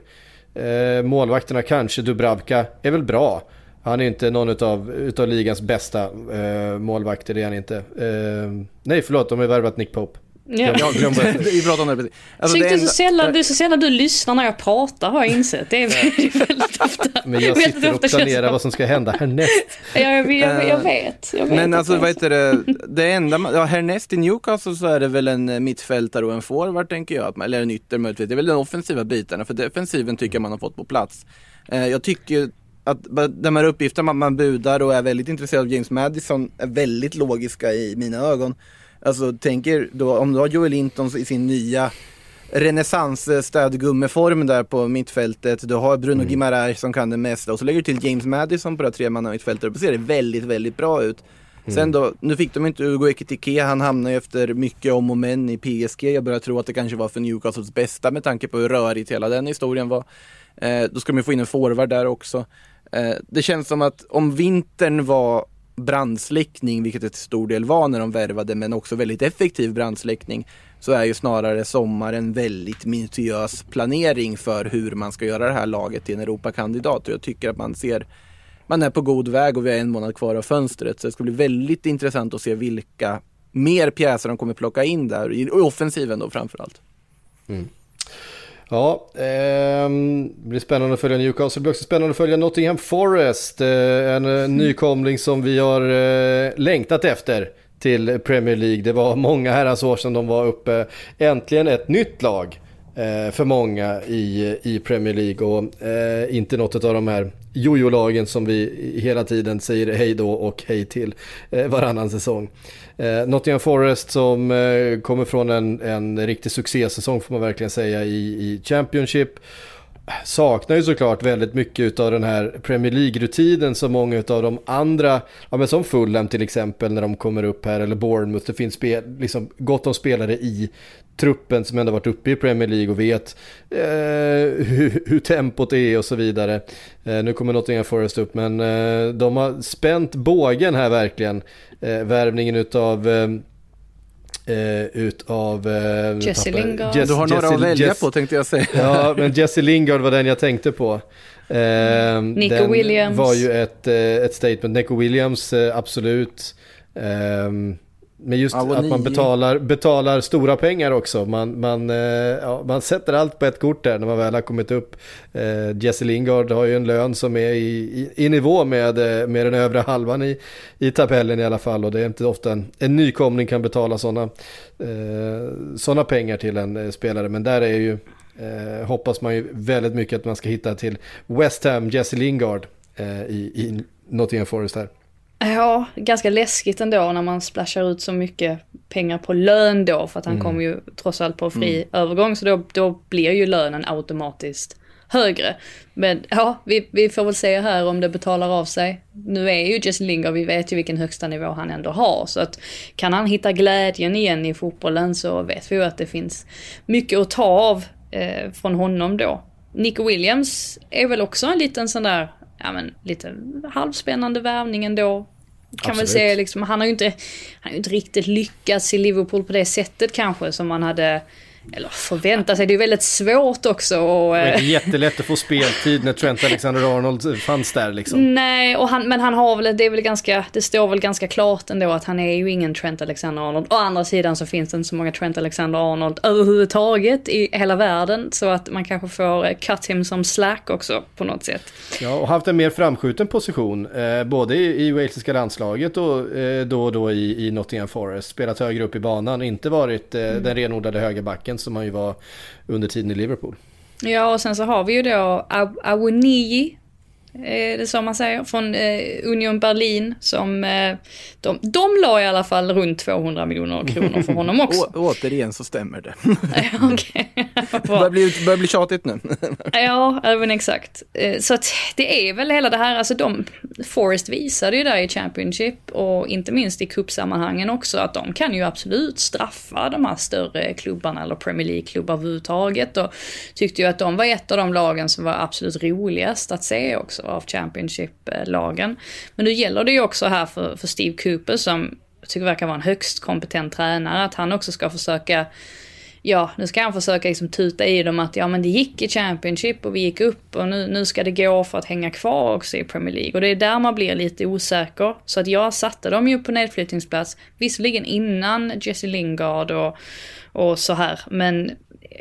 eh, målvakterna kanske, Dubravka är väl bra. Han är inte någon utav, utav ligans bästa eh, målvakter, det är han inte. Eh, nej, förlåt, de har värvat Nick Pope. Ja. Jag glömde Vi pratar om det precis. Alltså, det så enda- sällan, det är så sällan du lyssnar när jag pratar har jag insett. Det är väldigt, väldigt ofta. Men jag sitter och planerar vad som ska hända härnäst. Ja, jag, jag, jag vet. Jag vet Men alltså det är vad så. heter det, det enda, ja härnäst i Newcastle så är det väl en eh, mittfältare och en forward tänker jag, eller en ytter möjligtvis. Det är väl de offensiva bitarna, för defensiven tycker jag man har fått på plats. Eh, jag tycker att de här uppgifterna man, man budar och är väldigt intresserad av James Madison är väldigt logiska i mina ögon. Alltså tänker då, om du har Joel Linton i sin nya renässans stödgummeform där på mittfältet. Du har Bruno Guimaraes som kan det mesta och så lägger du till James Madison på det här tremanna mittfältet och då ser det väldigt, väldigt bra ut. Sen då, nu fick de inte Hugo Ekitike, han hamnade ju efter mycket om och men i PSG. Jag börjar tro att det kanske var för Newcastles bästa med tanke på hur rörigt hela den historien var. Eh, då ska ju få in en forward där också. Eh, det känns som att om vintern var brandsläckning, vilket det till stor del var när de värvade, men också väldigt effektiv brandsläckning, så är ju snarare sommaren väldigt minutiös planering för hur man ska göra det här laget till en Europakandidat. Och jag tycker att man ser man är på god väg och vi har en månad kvar av fönstret. Så det ska bli väldigt intressant att se vilka mer pjäser de kommer plocka in där, i offensiven då framförallt. Mm. Ja, ehm, det blir spännande att följa Newcastle. Det blir också spännande att följa Nottingham Forest. Eh, en eh, nykomling som vi har eh, längtat efter till Premier League. Det var många herrans år sedan de var uppe. Äntligen ett nytt lag eh, för många i, i Premier League och eh, inte något av de här jojo-lagen som vi hela tiden säger hej då och hej till eh, varannan säsong. Eh, Nottingham Forest som eh, kommer från en, en riktig succésäsong får man verkligen säga i, i Championship. Saknar ju såklart väldigt mycket av den här Premier League-rutinen som många av de andra, ja men som Fulham till exempel när de kommer upp här eller Bournemouth, det finns spel, liksom gott om spelare i truppen som ändå varit uppe i Premier League och vet eh, hur, hur tempot är och så vidare. Eh, nu kommer Nottingham Forest upp men eh, de har spänt bågen här verkligen. Eh, värvningen utav eh, eh, eh, utav... Eh, Jesse Lingard. Jess- Du har några Jesse- att välja Jess- på tänkte jag säga. Ja, men Jesse Lingard var den jag tänkte på. Eh, Nico den Williams. var ju ett, ett statement. Nico Williams, absolut. Ehm, men just och att man betalar, betalar stora pengar också. Man, man, eh, ja, man sätter allt på ett kort där när man väl har kommit upp. Eh, Jesse Lingard har ju en lön som är i, i, i nivå med, eh, med den övre halvan i, i tabellen i alla fall. Och det är inte ofta en, en nykomling kan betala sådana eh, såna pengar till en spelare. Men där är ju, eh, hoppas man ju väldigt mycket att man ska hitta till West Ham, Jesse Lingard eh, i, i Nottingham Forest här. Ja, ganska läskigt ändå när man splashar ut så mycket pengar på lön då. För att han kommer ju trots allt på fri övergång. Så då, då blir ju lönen automatiskt högre. Men ja, vi, vi får väl se här om det betalar av sig. Nu är ju Jesse Lingard, vi vet ju vilken högsta nivå han ändå har. Så att kan han hitta glädjen igen i fotbollen så vet vi ju att det finns mycket att ta av eh, från honom då. Nico Williams är väl också en liten sån där, ja men lite halvspännande värvning ändå. Kan väl Absolut. säga liksom, han har ju inte, han har inte riktigt lyckats i Liverpool på det sättet kanske som man hade, eller förväntat sig. Det är väldigt svårt också och, Det var eh, inte jättelätt att få speltid när Trent Alexander-Arnold fanns där liksom. Nej, och han, men han har väl, det är väl ganska, det står väl ganska klart ändå att han är ju ingen Trent Alexander-Arnold. Å andra sidan så finns det inte så många Trent Alexander-Arnold överhuvudtaget i hela världen. Så att man kanske får eh, cut him som slack också på något sätt. Ja, och haft en mer framskjuten position, eh, både i, i walesiska landslaget och eh, då och då i, i Nottingham Forest. Spelat högre upp i banan, inte varit eh, den renodlade högerbacken som han ju var under tiden i Liverpool. Ja, och sen så har vi ju då Aw- Eh, det som man säger, från eh, Union Berlin som eh, de, de la i alla fall runt 200 miljoner kronor för honom också. Å, återigen så stämmer det. Okej, Det börjar bli, börjar bli tjatigt nu. Ja, även exakt. Så att det är väl hela det här, alltså de, Forest visade ju där i Championship och inte minst i cupsammanhangen också att de kan ju absolut straffa de här större klubbarna eller Premier League-klubbar överhuvudtaget och tyckte ju att de var ett av de lagen som var absolut roligast att se också av Championship-lagen. Men nu gäller det ju också här för, för Steve Cooper som jag tycker verkar vara en högst kompetent tränare, att han också ska försöka ja, nu ska han försöka liksom tuta i dem att ja men det gick i Championship och vi gick upp och nu, nu ska det gå för att hänga kvar också i Premier League. Och det är där man blir lite osäker. Så att jag satte dem ju på nedflyttningsplats, visserligen innan Jesse Lingard och, och så här. Men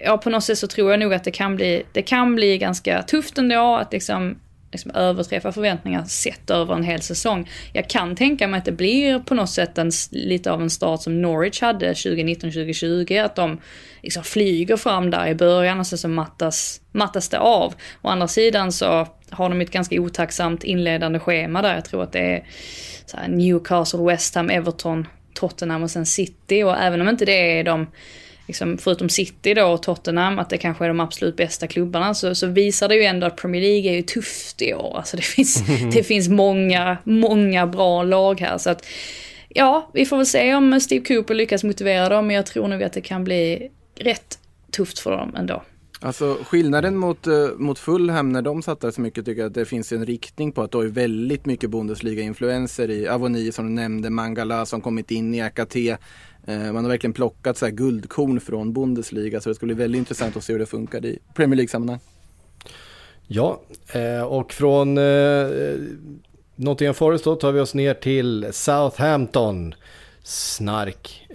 ja, på något sätt så tror jag nog att det kan bli, det kan bli ganska tufft ändå att liksom liksom överträffa förväntningar sett över en hel säsong. Jag kan tänka mig att det blir på något sätt en, lite av en start som Norwich hade 2019-2020, att de liksom flyger fram där i början och sen så mattas, mattas det av. Å andra sidan så har de ett ganska otacksamt inledande schema där. Jag tror att det är Newcastle, West Ham, Everton, Tottenham och sen City och även om inte det är de liksom, förutom City då och Tottenham, att det kanske är de absolut bästa klubbarna, så, så visar det ju ändå att Premier League är ju tufft i år. Alltså det finns, det finns många, många bra lag här. Så att, ja, vi får väl se om Steve Cooper lyckas motivera dem, men jag tror nog att det kan bli rätt tufft för dem ändå. Alltså skillnaden mot, uh, mot Fulham när de satsar så mycket tycker jag att det finns en riktning på att det är väldigt mycket Bundesliga-influenser i Avoni som du nämnde, Mangala som kommit in i AKT. Eh, man har verkligen plockat så här guldkorn från Bundesliga så det ska bli väldigt intressant att se hur det funkar i Premier League-sammanhang. Ja, eh, och från eh, Nottingham Forest då tar vi oss ner till Southampton. Snark.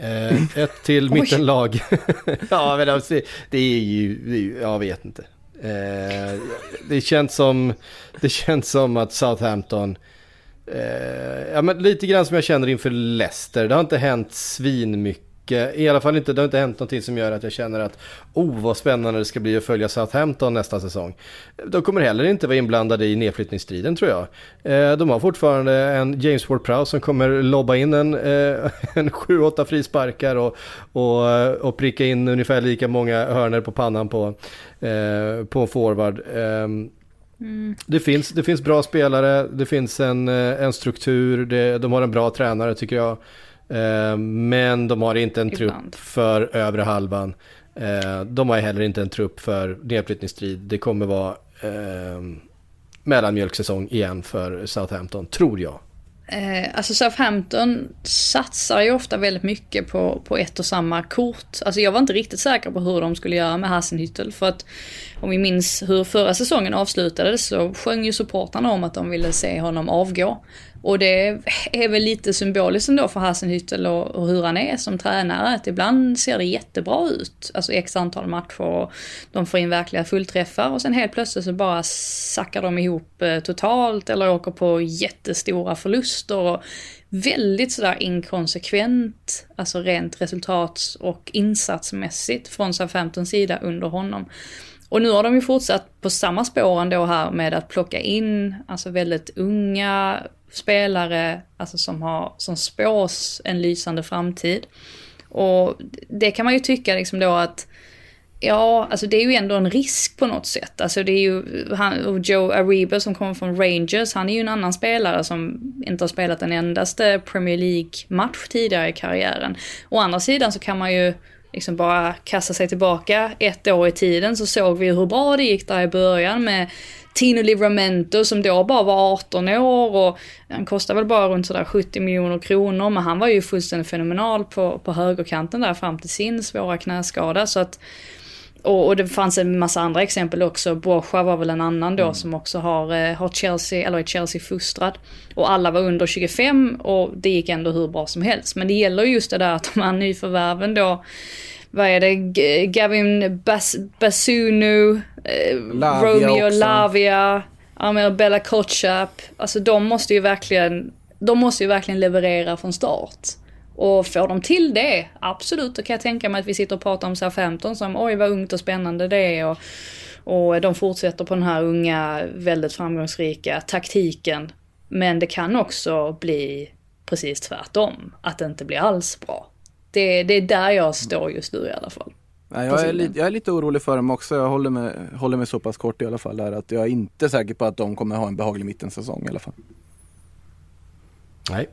Ett till mittenlag. ja, men alltså, det är ju, jag vet inte. Det känns som, det känns som att Southampton Eh, ja, men lite grann som jag känner inför Leicester. Det har inte hänt svinmycket. I alla fall inte, det har inte hänt någonting som gör att jag känner att oh vad spännande det ska bli att följa Southampton nästa säsong. De kommer heller inte vara inblandade i nedflyttningsstriden tror jag. Eh, de har fortfarande en James Ward-Prowse som kommer lobba in en, eh, en 7-8 frisparkar och, och, och pricka in ungefär lika många hörner på pannan på, eh, på forward. Eh, Mm. Det, finns, det finns bra spelare, det finns en, eh, en struktur, det, de har en bra tränare tycker jag. Eh, men de har inte en Ibland. trupp för övre halvan. Eh, de har heller inte en trupp för nedflyttningsstrid. Det kommer vara eh, mellanmjölksäsong igen för Southampton, tror jag. Eh, alltså Southampton satsar ju ofta väldigt mycket på, på ett och samma kort. Alltså jag var inte riktigt säker på hur de skulle göra med Hasenhüttel för att om vi minns hur förra säsongen avslutades så sjöng ju supportarna om att de ville se honom avgå. Och det är väl lite symboliskt ändå för Hassenhüttel och, och hur han är som tränare. Att ibland ser det jättebra ut, alltså x antal matcher och de får in verkliga fullträffar och sen helt plötsligt så bara sackar de ihop eh, totalt eller åker på jättestora förluster. Och väldigt sådär inkonsekvent, alltså rent resultats och insatsmässigt från Southamptons sida under honom. Och nu har de ju fortsatt på samma spår ändå här med att plocka in alltså väldigt unga spelare alltså som, har, som spås en lysande framtid. Och det kan man ju tycka liksom då att Ja, alltså det är ju ändå en risk på något sätt. Alltså det är ju, han, Joe Ariba som kommer från Rangers, han är ju en annan spelare som inte har spelat en endaste Premier League-match tidigare i karriären. Å andra sidan så kan man ju liksom bara kasta sig tillbaka ett år i tiden så såg vi hur bra det gick där i början med Tino Livramento som då bara var 18 år och han kostade väl bara runt sådär 70 miljoner kronor men han var ju fullständigt fenomenal på, på högerkanten där fram till sin svåra knäskada. Så att och, och, det fanns en massa andra exempel också. Borja var väl en annan då mm. som också har, eh, har Chelsea, eller är Chelsea fostrad. Och alla var under 25 och det gick ändå hur bra som helst. Men det gäller just det där att de här nyförvärven då vad är det, Gavin Bas Basunu, eh, Romeo också. Lavia, ja, Bella Kotchap. Alltså de måste ju verkligen, de måste ju verkligen leverera från start. Och får de till det, absolut, då kan jag tänka mig att vi sitter och pratar om SA-15 som oj vad ungt och spännande det är. Och, och de fortsätter på den här unga, väldigt framgångsrika taktiken. Men det kan också bli precis tvärtom, att det inte blir alls bra. Det, det är där jag står just nu i alla fall. Nej, jag, är lite, jag är lite orolig för dem också. Jag håller mig, håller mig så pass kort i alla fall där att jag är inte säker på att de kommer ha en behaglig mittensäsong i alla fall. Nej.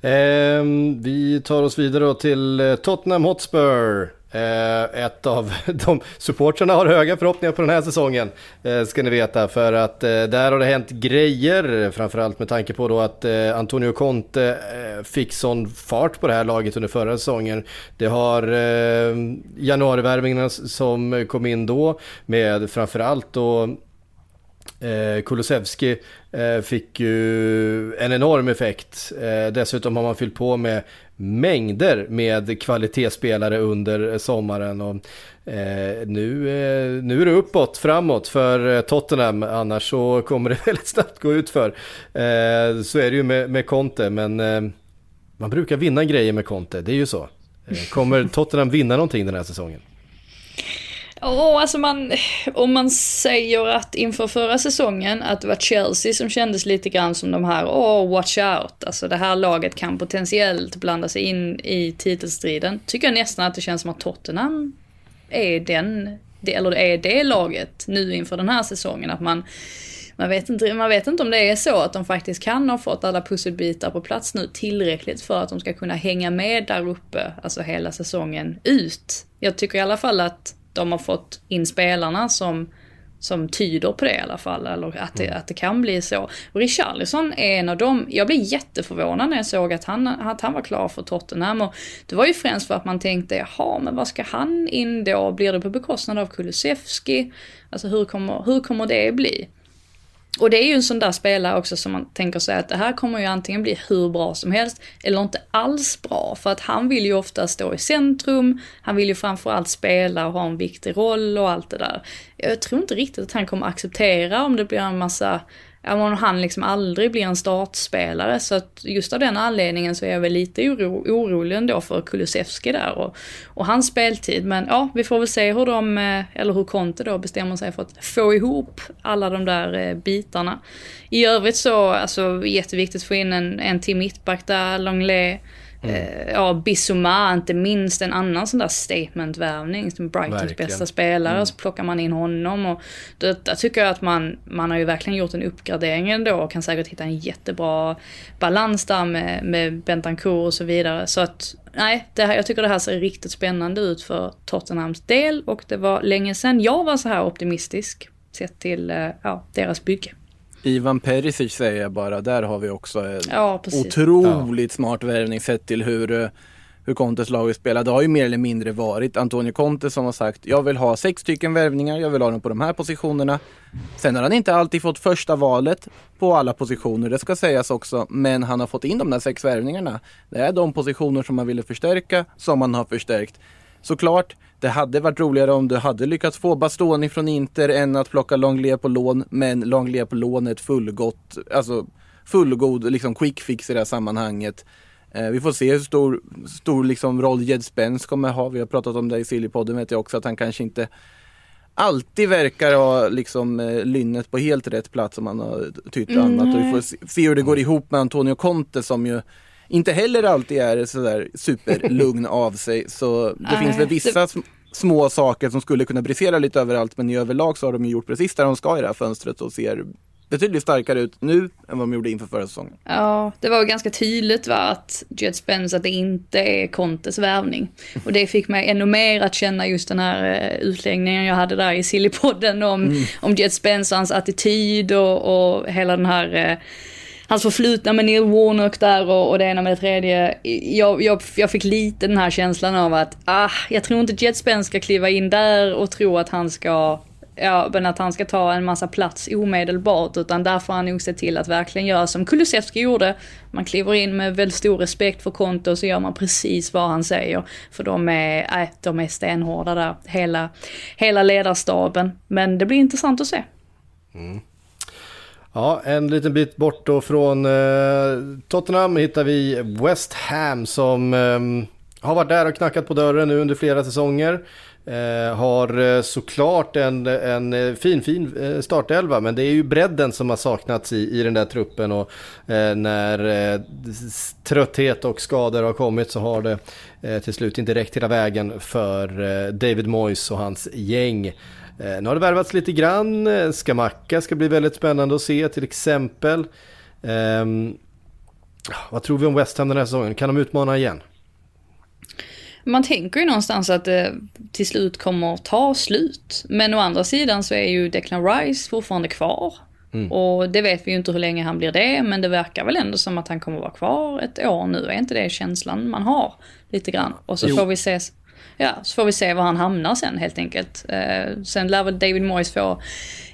Eh, vi tar oss vidare till eh, Tottenham Hotspur. Eh, ett av de supportrarna har höga förhoppningar på den här säsongen. Eh, ska ni veta. För att eh, där har det hänt grejer. Framförallt med tanke på då att eh, Antonio Conte eh, fick sån fart på det här laget under förra säsongen. Det har eh, januarivärvningarna som kom in då. Med framförallt då Eh, Kulusevski eh, fick ju en enorm effekt. Eh, dessutom har man fyllt på med mängder med kvalitetsspelare under sommaren. Och, eh, nu, eh, nu är det uppåt, framåt för eh, Tottenham. Annars så kommer det väldigt snabbt gå ut för. Eh, så är det ju med, med Conte, men eh, man brukar vinna grejer med Conte, det är ju så. Eh, kommer Tottenham vinna någonting den här säsongen? Ja, alltså man, om man säger att inför förra säsongen att det var Chelsea som kändes lite grann som de här, åh, oh, watch out, alltså det här laget kan potentiellt blanda sig in i titelstriden. Tycker jag nästan att det känns som att Tottenham är den, eller är det laget nu inför den här säsongen, att man man vet, inte, man vet inte om det är så att de faktiskt kan ha fått alla pusselbitar på plats nu tillräckligt för att de ska kunna hänga med där uppe, alltså hela säsongen ut. Jag tycker i alla fall att de har fått in spelarna som, som tyder på det i alla fall, eller att det, mm. att det kan bli så. Richarlison är en av dem, jag blev jätteförvånad när jag såg att han, att han var klar för Tottenham. Och det var ju främst för att man tänkte, jaha, men vad ska han in då? Blir det på bekostnad av Kulusevski? Alltså hur kommer, hur kommer det bli? Och det är ju en sån där spelare också som man tänker sig att det här kommer ju antingen bli hur bra som helst eller inte alls bra. För att han vill ju ofta stå i centrum, han vill ju framförallt spela och ha en viktig roll och allt det där. Jag tror inte riktigt att han kommer acceptera om det blir en massa om han liksom aldrig blir en startspelare. Så att just av den anledningen så är jag väl lite oro, orolig ändå för Kulusevski där och, och hans speltid. Men ja, vi får väl se hur de, eh, eller hur Conte då bestämmer sig för att få ihop alla de där eh, bitarna. I övrigt så, alltså jätteviktigt att få in en, en till mittback där, Longley. Mm. ja, Bissouma, inte minst en annan sån där statement-värvning. Som Brightons verkligen. bästa spelare, mm. så plockar man in honom. Och det, där tycker jag att man, man har ju verkligen gjort en uppgradering ändå och kan säkert hitta en jättebra balans där med, med Bentancourt och så vidare. Så att, nej, det här, jag tycker det här ser riktigt spännande ut för Tottenhams del och det var länge sedan jag var så här optimistisk sett till eh, ja, deras bygge. Ivan Perisic säger jag bara, där har vi också en ja, otroligt ja. smart värvning sett till hur, eh, hur Contes lag spelar. Det har ju mer eller mindre varit Antonio Conte som har sagt jag vill ha sex stycken värvningar, jag vill ha dem på de här positionerna. Sen har han inte alltid fått första valet på alla positioner, det ska sägas också, men han har fått in de där sex värvningarna. Det är de positioner som man ville förstärka som man har förstärkt. Såklart, det hade varit roligare om du hade lyckats få Bastoni från Inter än att plocka Longley på lån. Men Longley på lån är ett fullgott, alltså fullgod liksom quick fix i det här sammanhanget. Eh, vi får se hur stor, stor liksom roll Jed Spence kommer ha. Vi har pratat om det i Sillypodden vet jag också att han kanske inte alltid verkar ha liksom eh, lynnet på helt rätt plats om han har tytt mm. annat. Och vi får se hur det går ihop med Antonio Conte som ju inte heller alltid är sådär superlugn av sig. Så det Nej, finns väl vissa det... små saker som skulle kunna brisera lite överallt men i överlag så har de ju gjort precis där de ska i det här fönstret och ser betydligt starkare ut nu än vad de gjorde inför förra säsongen. Ja, det var ganska tydligt va, att Jet Spence att det inte är Contes värvning. Och det fick mig ännu mer att känna just den här uh, utläggningen jag hade där i Sillypodden om, mm. om Jet Spence och hans attityd och, och hela den här uh, hans förflutna med Neil Warnock där och, och det ena med det tredje. Jag, jag, jag fick lite den här känslan av att, ah, jag tror inte Jet Spence ska kliva in där och tro att han ska Ja, men att han ska ta en massa plats omedelbart, utan där får han nog se till att verkligen göra som Kulusevski gjorde. Man kliver in med väldigt stor respekt för Konto och så gör man precis vad han säger. För de är, äh, de är stenhårda där, hela, hela ledarstaben. Men det blir intressant att se. Mm. Ja, en liten bit bort då från eh, Tottenham hittar vi West Ham som eh, har varit där och knackat på dörren nu under flera säsonger. Eh, har eh, såklart en, en eh, fin, fin eh, startelva, men det är ju bredden som har saknats i, i den där truppen och eh, när eh, trötthet och skador har kommit så har det till slut inte räckt hela vägen för David Moyes och hans gäng. Eh, nu har det värvats lite grann. Skamacka ska bli väldigt spännande att se till exempel. Eh, Vad tror vi om West Ham den här säsongen? Kan de utmana igen? Man tänker ju någonstans att det till slut kommer att ta slut. Men å andra sidan så är ju Declan Rice fortfarande kvar. Mm. Och det vet vi ju inte hur länge han blir det, men det verkar väl ändå som att han kommer att vara kvar ett år nu. Är inte det känslan man har? Lite grann. Och så jo. får vi se ja, så får vi se var han hamnar sen helt enkelt. Eh, sen lär väl David Moyes få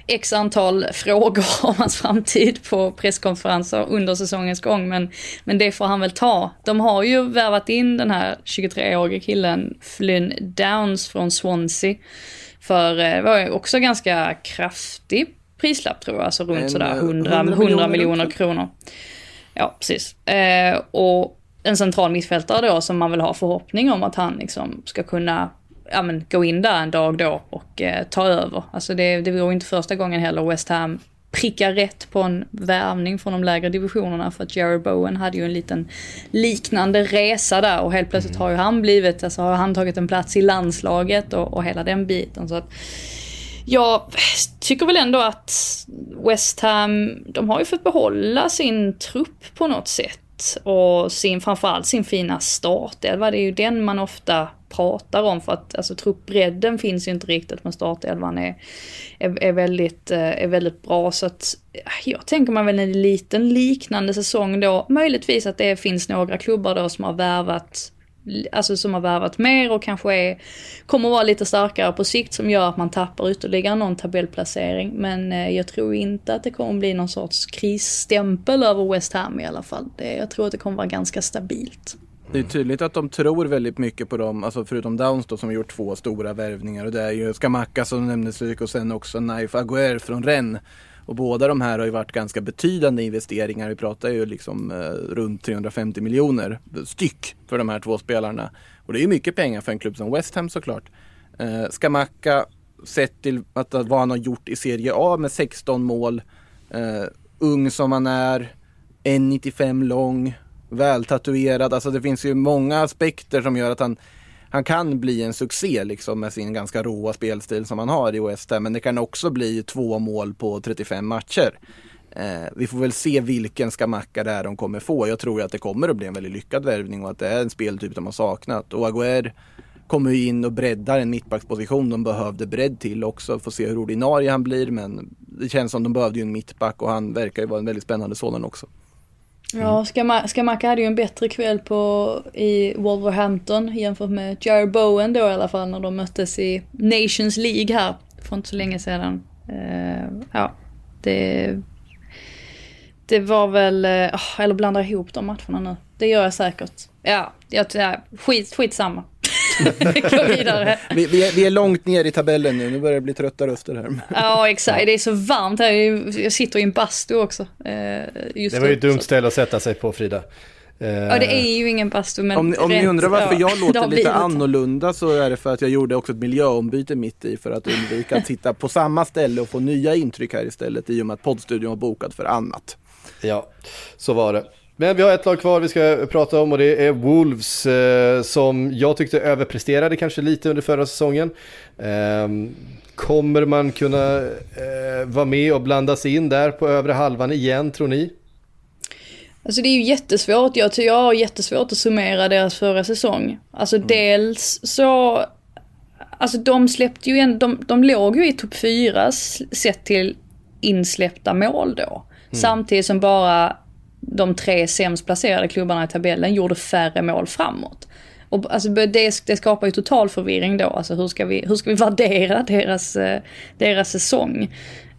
x antal frågor om hans framtid på presskonferenser under säsongens gång. Men, men det får han väl ta. De har ju värvat in den här 23-årige killen Flynn Downs från Swansea. För eh, det var ju också ganska kraftig prislapp tror jag, alltså runt en, sådär 100, 100 miljoner, miljoner kronor. Ja, precis. Eh, och en central mittfältare då som man vill ha förhoppning om att han liksom ska kunna ja, men, gå in där en dag då och eh, ta över. Alltså det, det var inte första gången heller West Ham prickar rätt på en värvning från de lägre divisionerna för att Jerry Bowen hade ju en liten liknande resa där och helt plötsligt har ju han blivit, alltså har han tagit en plats i landslaget och, och hela den biten. Så att jag tycker väl ändå att West Ham, de har ju fått behålla sin trupp på något sätt och sin, framförallt sin fina startelva. Det är ju den man ofta pratar om för att alltså truppbredden finns ju inte riktigt men startelvan är, är, är, väldigt, eh, är väldigt bra så att eh, jag tänker man väl en liten liknande säsong då. Möjligtvis att det finns några klubbar då som har värvat alltså som har värvat mer och kanske är, kommer vara lite starkare på sikt som gör att man tappar ytterligare någon tabellplacering. Men eh, jag tror inte att det kommer bli någon sorts krisstämpel över West Ham i alla fall. Det, jag tror att det kommer vara ganska stabilt. Det är tydligt att de tror väldigt mycket på dem, alltså förutom Downs då som har gjort två stora värvningar och det är ju Skamakka som nämndes och sen också Naif Aguer från Rennes. Och båda de här har ju varit ganska betydande investeringar. Vi pratar ju liksom eh, runt 350 miljoner styck för de här två spelarna. Och det är ju mycket pengar för en klubb som West Ham såklart. Eh, Skamacka, sett till att, vad han har gjort i Serie A med 16 mål, eh, ung som han är, 1,95 lång, vältatuerad. Alltså det finns ju många aspekter som gör att han han kan bli en succé liksom med sin ganska råa spelstil som han har i West Ham. Men det kan också bli två mål på 35 matcher. Eh, vi får väl se vilken skamacka det är de kommer få. Jag tror att det kommer att bli en väldigt lyckad värvning och att det är en speltyp de har saknat. Och Aguer kommer ju in och breddar en mittbacksposition de behövde bredd till också. Får se hur ordinarie han blir men det känns som de behövde ju en mittback och han verkar ju vara en väldigt spännande sådan också. Ja, Skamaka hade ju en bättre kväll på, i Wolverhampton jämfört med Jared Bowen då i alla fall när de möttes i Nations League här för inte så länge sedan. Uh, ja, det, det var väl, uh, eller blandar ihop de matcherna nu. Det gör jag säkert. Ja, jag, ja skit, skitsamma. Gå vidare. vi, vi, är, vi är långt ner i tabellen nu, nu börjar det bli trötta röster här. ja, exakt. Det är så varmt här. Jag sitter i en bastu också. Eh, just det var ju ett dumt ställe att sätta sig på, Frida. Ja, det är ju ingen bastu, men Om, ni, om ni undrar varför ja, jag låter lite annorlunda så är det för att jag gjorde också ett miljöombyte mitt i för att undvika att sitta på samma ställe och få nya intryck här istället i och med att poddstudion var bokad för annat. Ja, så var det. Men vi har ett lag kvar vi ska prata om och det är Wolves eh, som jag tyckte överpresterade kanske lite under förra säsongen. Eh, kommer man kunna eh, vara med och blandas in där på övre halvan igen tror ni? Alltså det är ju jättesvårt. Jag, jag har jättesvårt att summera deras förra säsong. Alltså mm. dels så, alltså de släppte ju en, de, de låg ju i topp 4 sett till insläppta mål då. Mm. Samtidigt som bara de tre sämst placerade klubbarna i tabellen gjorde färre mål framåt. Och alltså det, det skapar ju total förvirring då. Alltså hur ska vi, hur ska vi värdera deras, eh, deras säsong?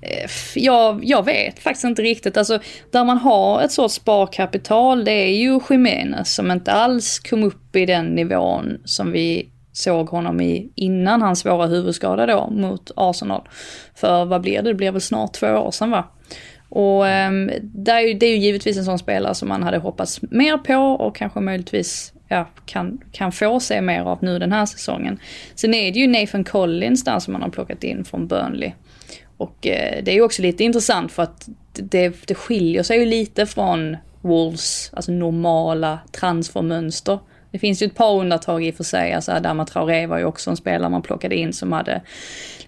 Eh, jag, jag vet faktiskt inte riktigt. Alltså, där man har ett sorts sparkapital, det är ju Jiménez som inte alls kom upp i den nivån som vi såg honom i innan hans svåra huvudskada då mot Arsenal. För vad blir det? Det blir väl snart två år sedan va? Och um, det, är ju, det är ju givetvis en sån spelare som man hade hoppats mer på och kanske möjligtvis ja, kan, kan få se mer av nu den här säsongen. Sen är det ju Nathan Collins där som man har plockat in från Burnley. Och eh, det är ju också lite intressant för att det, det skiljer sig ju lite från Wolves, alltså normala transfermönster. Det finns ju ett par undantag i och för sig, alltså Adama Traoré var ju också en spelare man plockade in som hade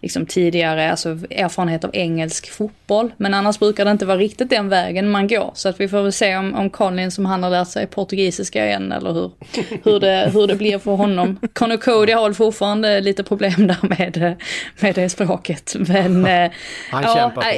liksom tidigare alltså, erfarenhet av engelsk fotboll. Men annars brukar det inte vara riktigt den vägen man går. Så att vi får väl se om, om Colin som han har lärt sig portugisiska igen eller hur, hur, det, hur det blir för honom. Connor Cody har väl fortfarande lite problem där med, med det språket. Men, eh, han ja, kämpar på.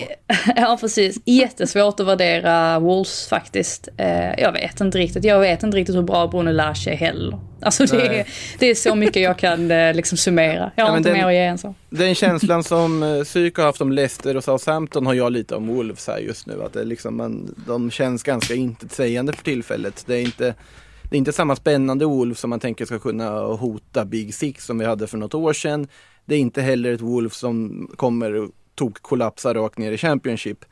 Ja, precis. Jättesvårt att värdera Wolves faktiskt. Eh, jag vet inte riktigt. Jag vet inte riktigt hur bra Bruno Lage är heller. Alltså det är, det är så mycket jag kan eh, liksom summera. Jag har ja, inte den, mer att ge än så. Den känslan som eh, Psyk har haft om Leicester och Southampton har jag lite om Wolves här just nu. Att det liksom, man, de känns ganska intetsägande för tillfället. Det är inte det är inte samma spännande Wolves som man tänker ska kunna hota Big Six som vi hade för något år sedan. Det är inte heller ett Wolves som kommer tok kollapsa rakt ner i Championship.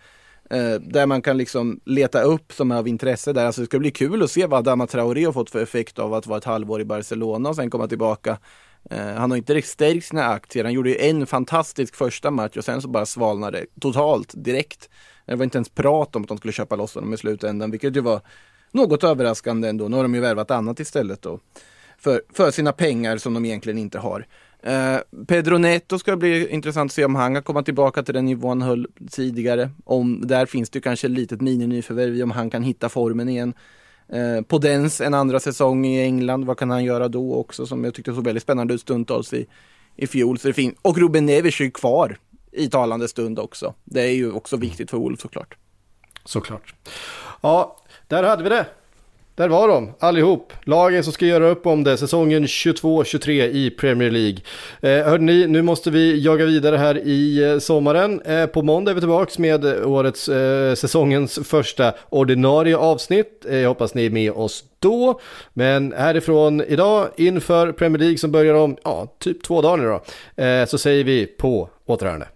Eh, där man kan liksom leta upp som är av intresse där. Alltså det ska bli kul att se vad Adama Traoré har fått för effekt av att vara ett halvår i Barcelona och sen komma tillbaka. Eh, han har inte riktigt stärkt sina aktier. Han gjorde ju en fantastisk första match och sen så bara svalnade det totalt direkt. Det var inte ens prat om att de skulle köpa loss honom i slutändan, vilket ju var något överraskande ändå. Nu har de ju värvat annat istället då. För, för sina pengar som de egentligen inte har. Eh, Pedro Neto ska bli intressant att se om han kan komma tillbaka till den nivån han höll tidigare. Om, där finns det kanske ett litet mini-nyförvärv om han kan hitta formen igen. Eh, Podens en andra säsong i England, vad kan han göra då också som jag tyckte såg väldigt spännande ut stundtals i, i fjol. Så det fin- och Ruben Neves är kvar i talande stund också. Det är ju också viktigt för Wolf såklart. Såklart. Ja, där hade vi det. Där var de, allihop. Lagen som ska göra upp om det, säsongen 22-23 i Premier League. Eh, hörde ni, nu måste vi jaga vidare här i eh, sommaren. Eh, på måndag är vi tillbaka med årets, eh, säsongens första ordinarie avsnitt. Eh, jag hoppas ni är med oss då. Men härifrån idag, inför Premier League som börjar om, ja, typ två dagar nu då, eh, så säger vi på återhörande.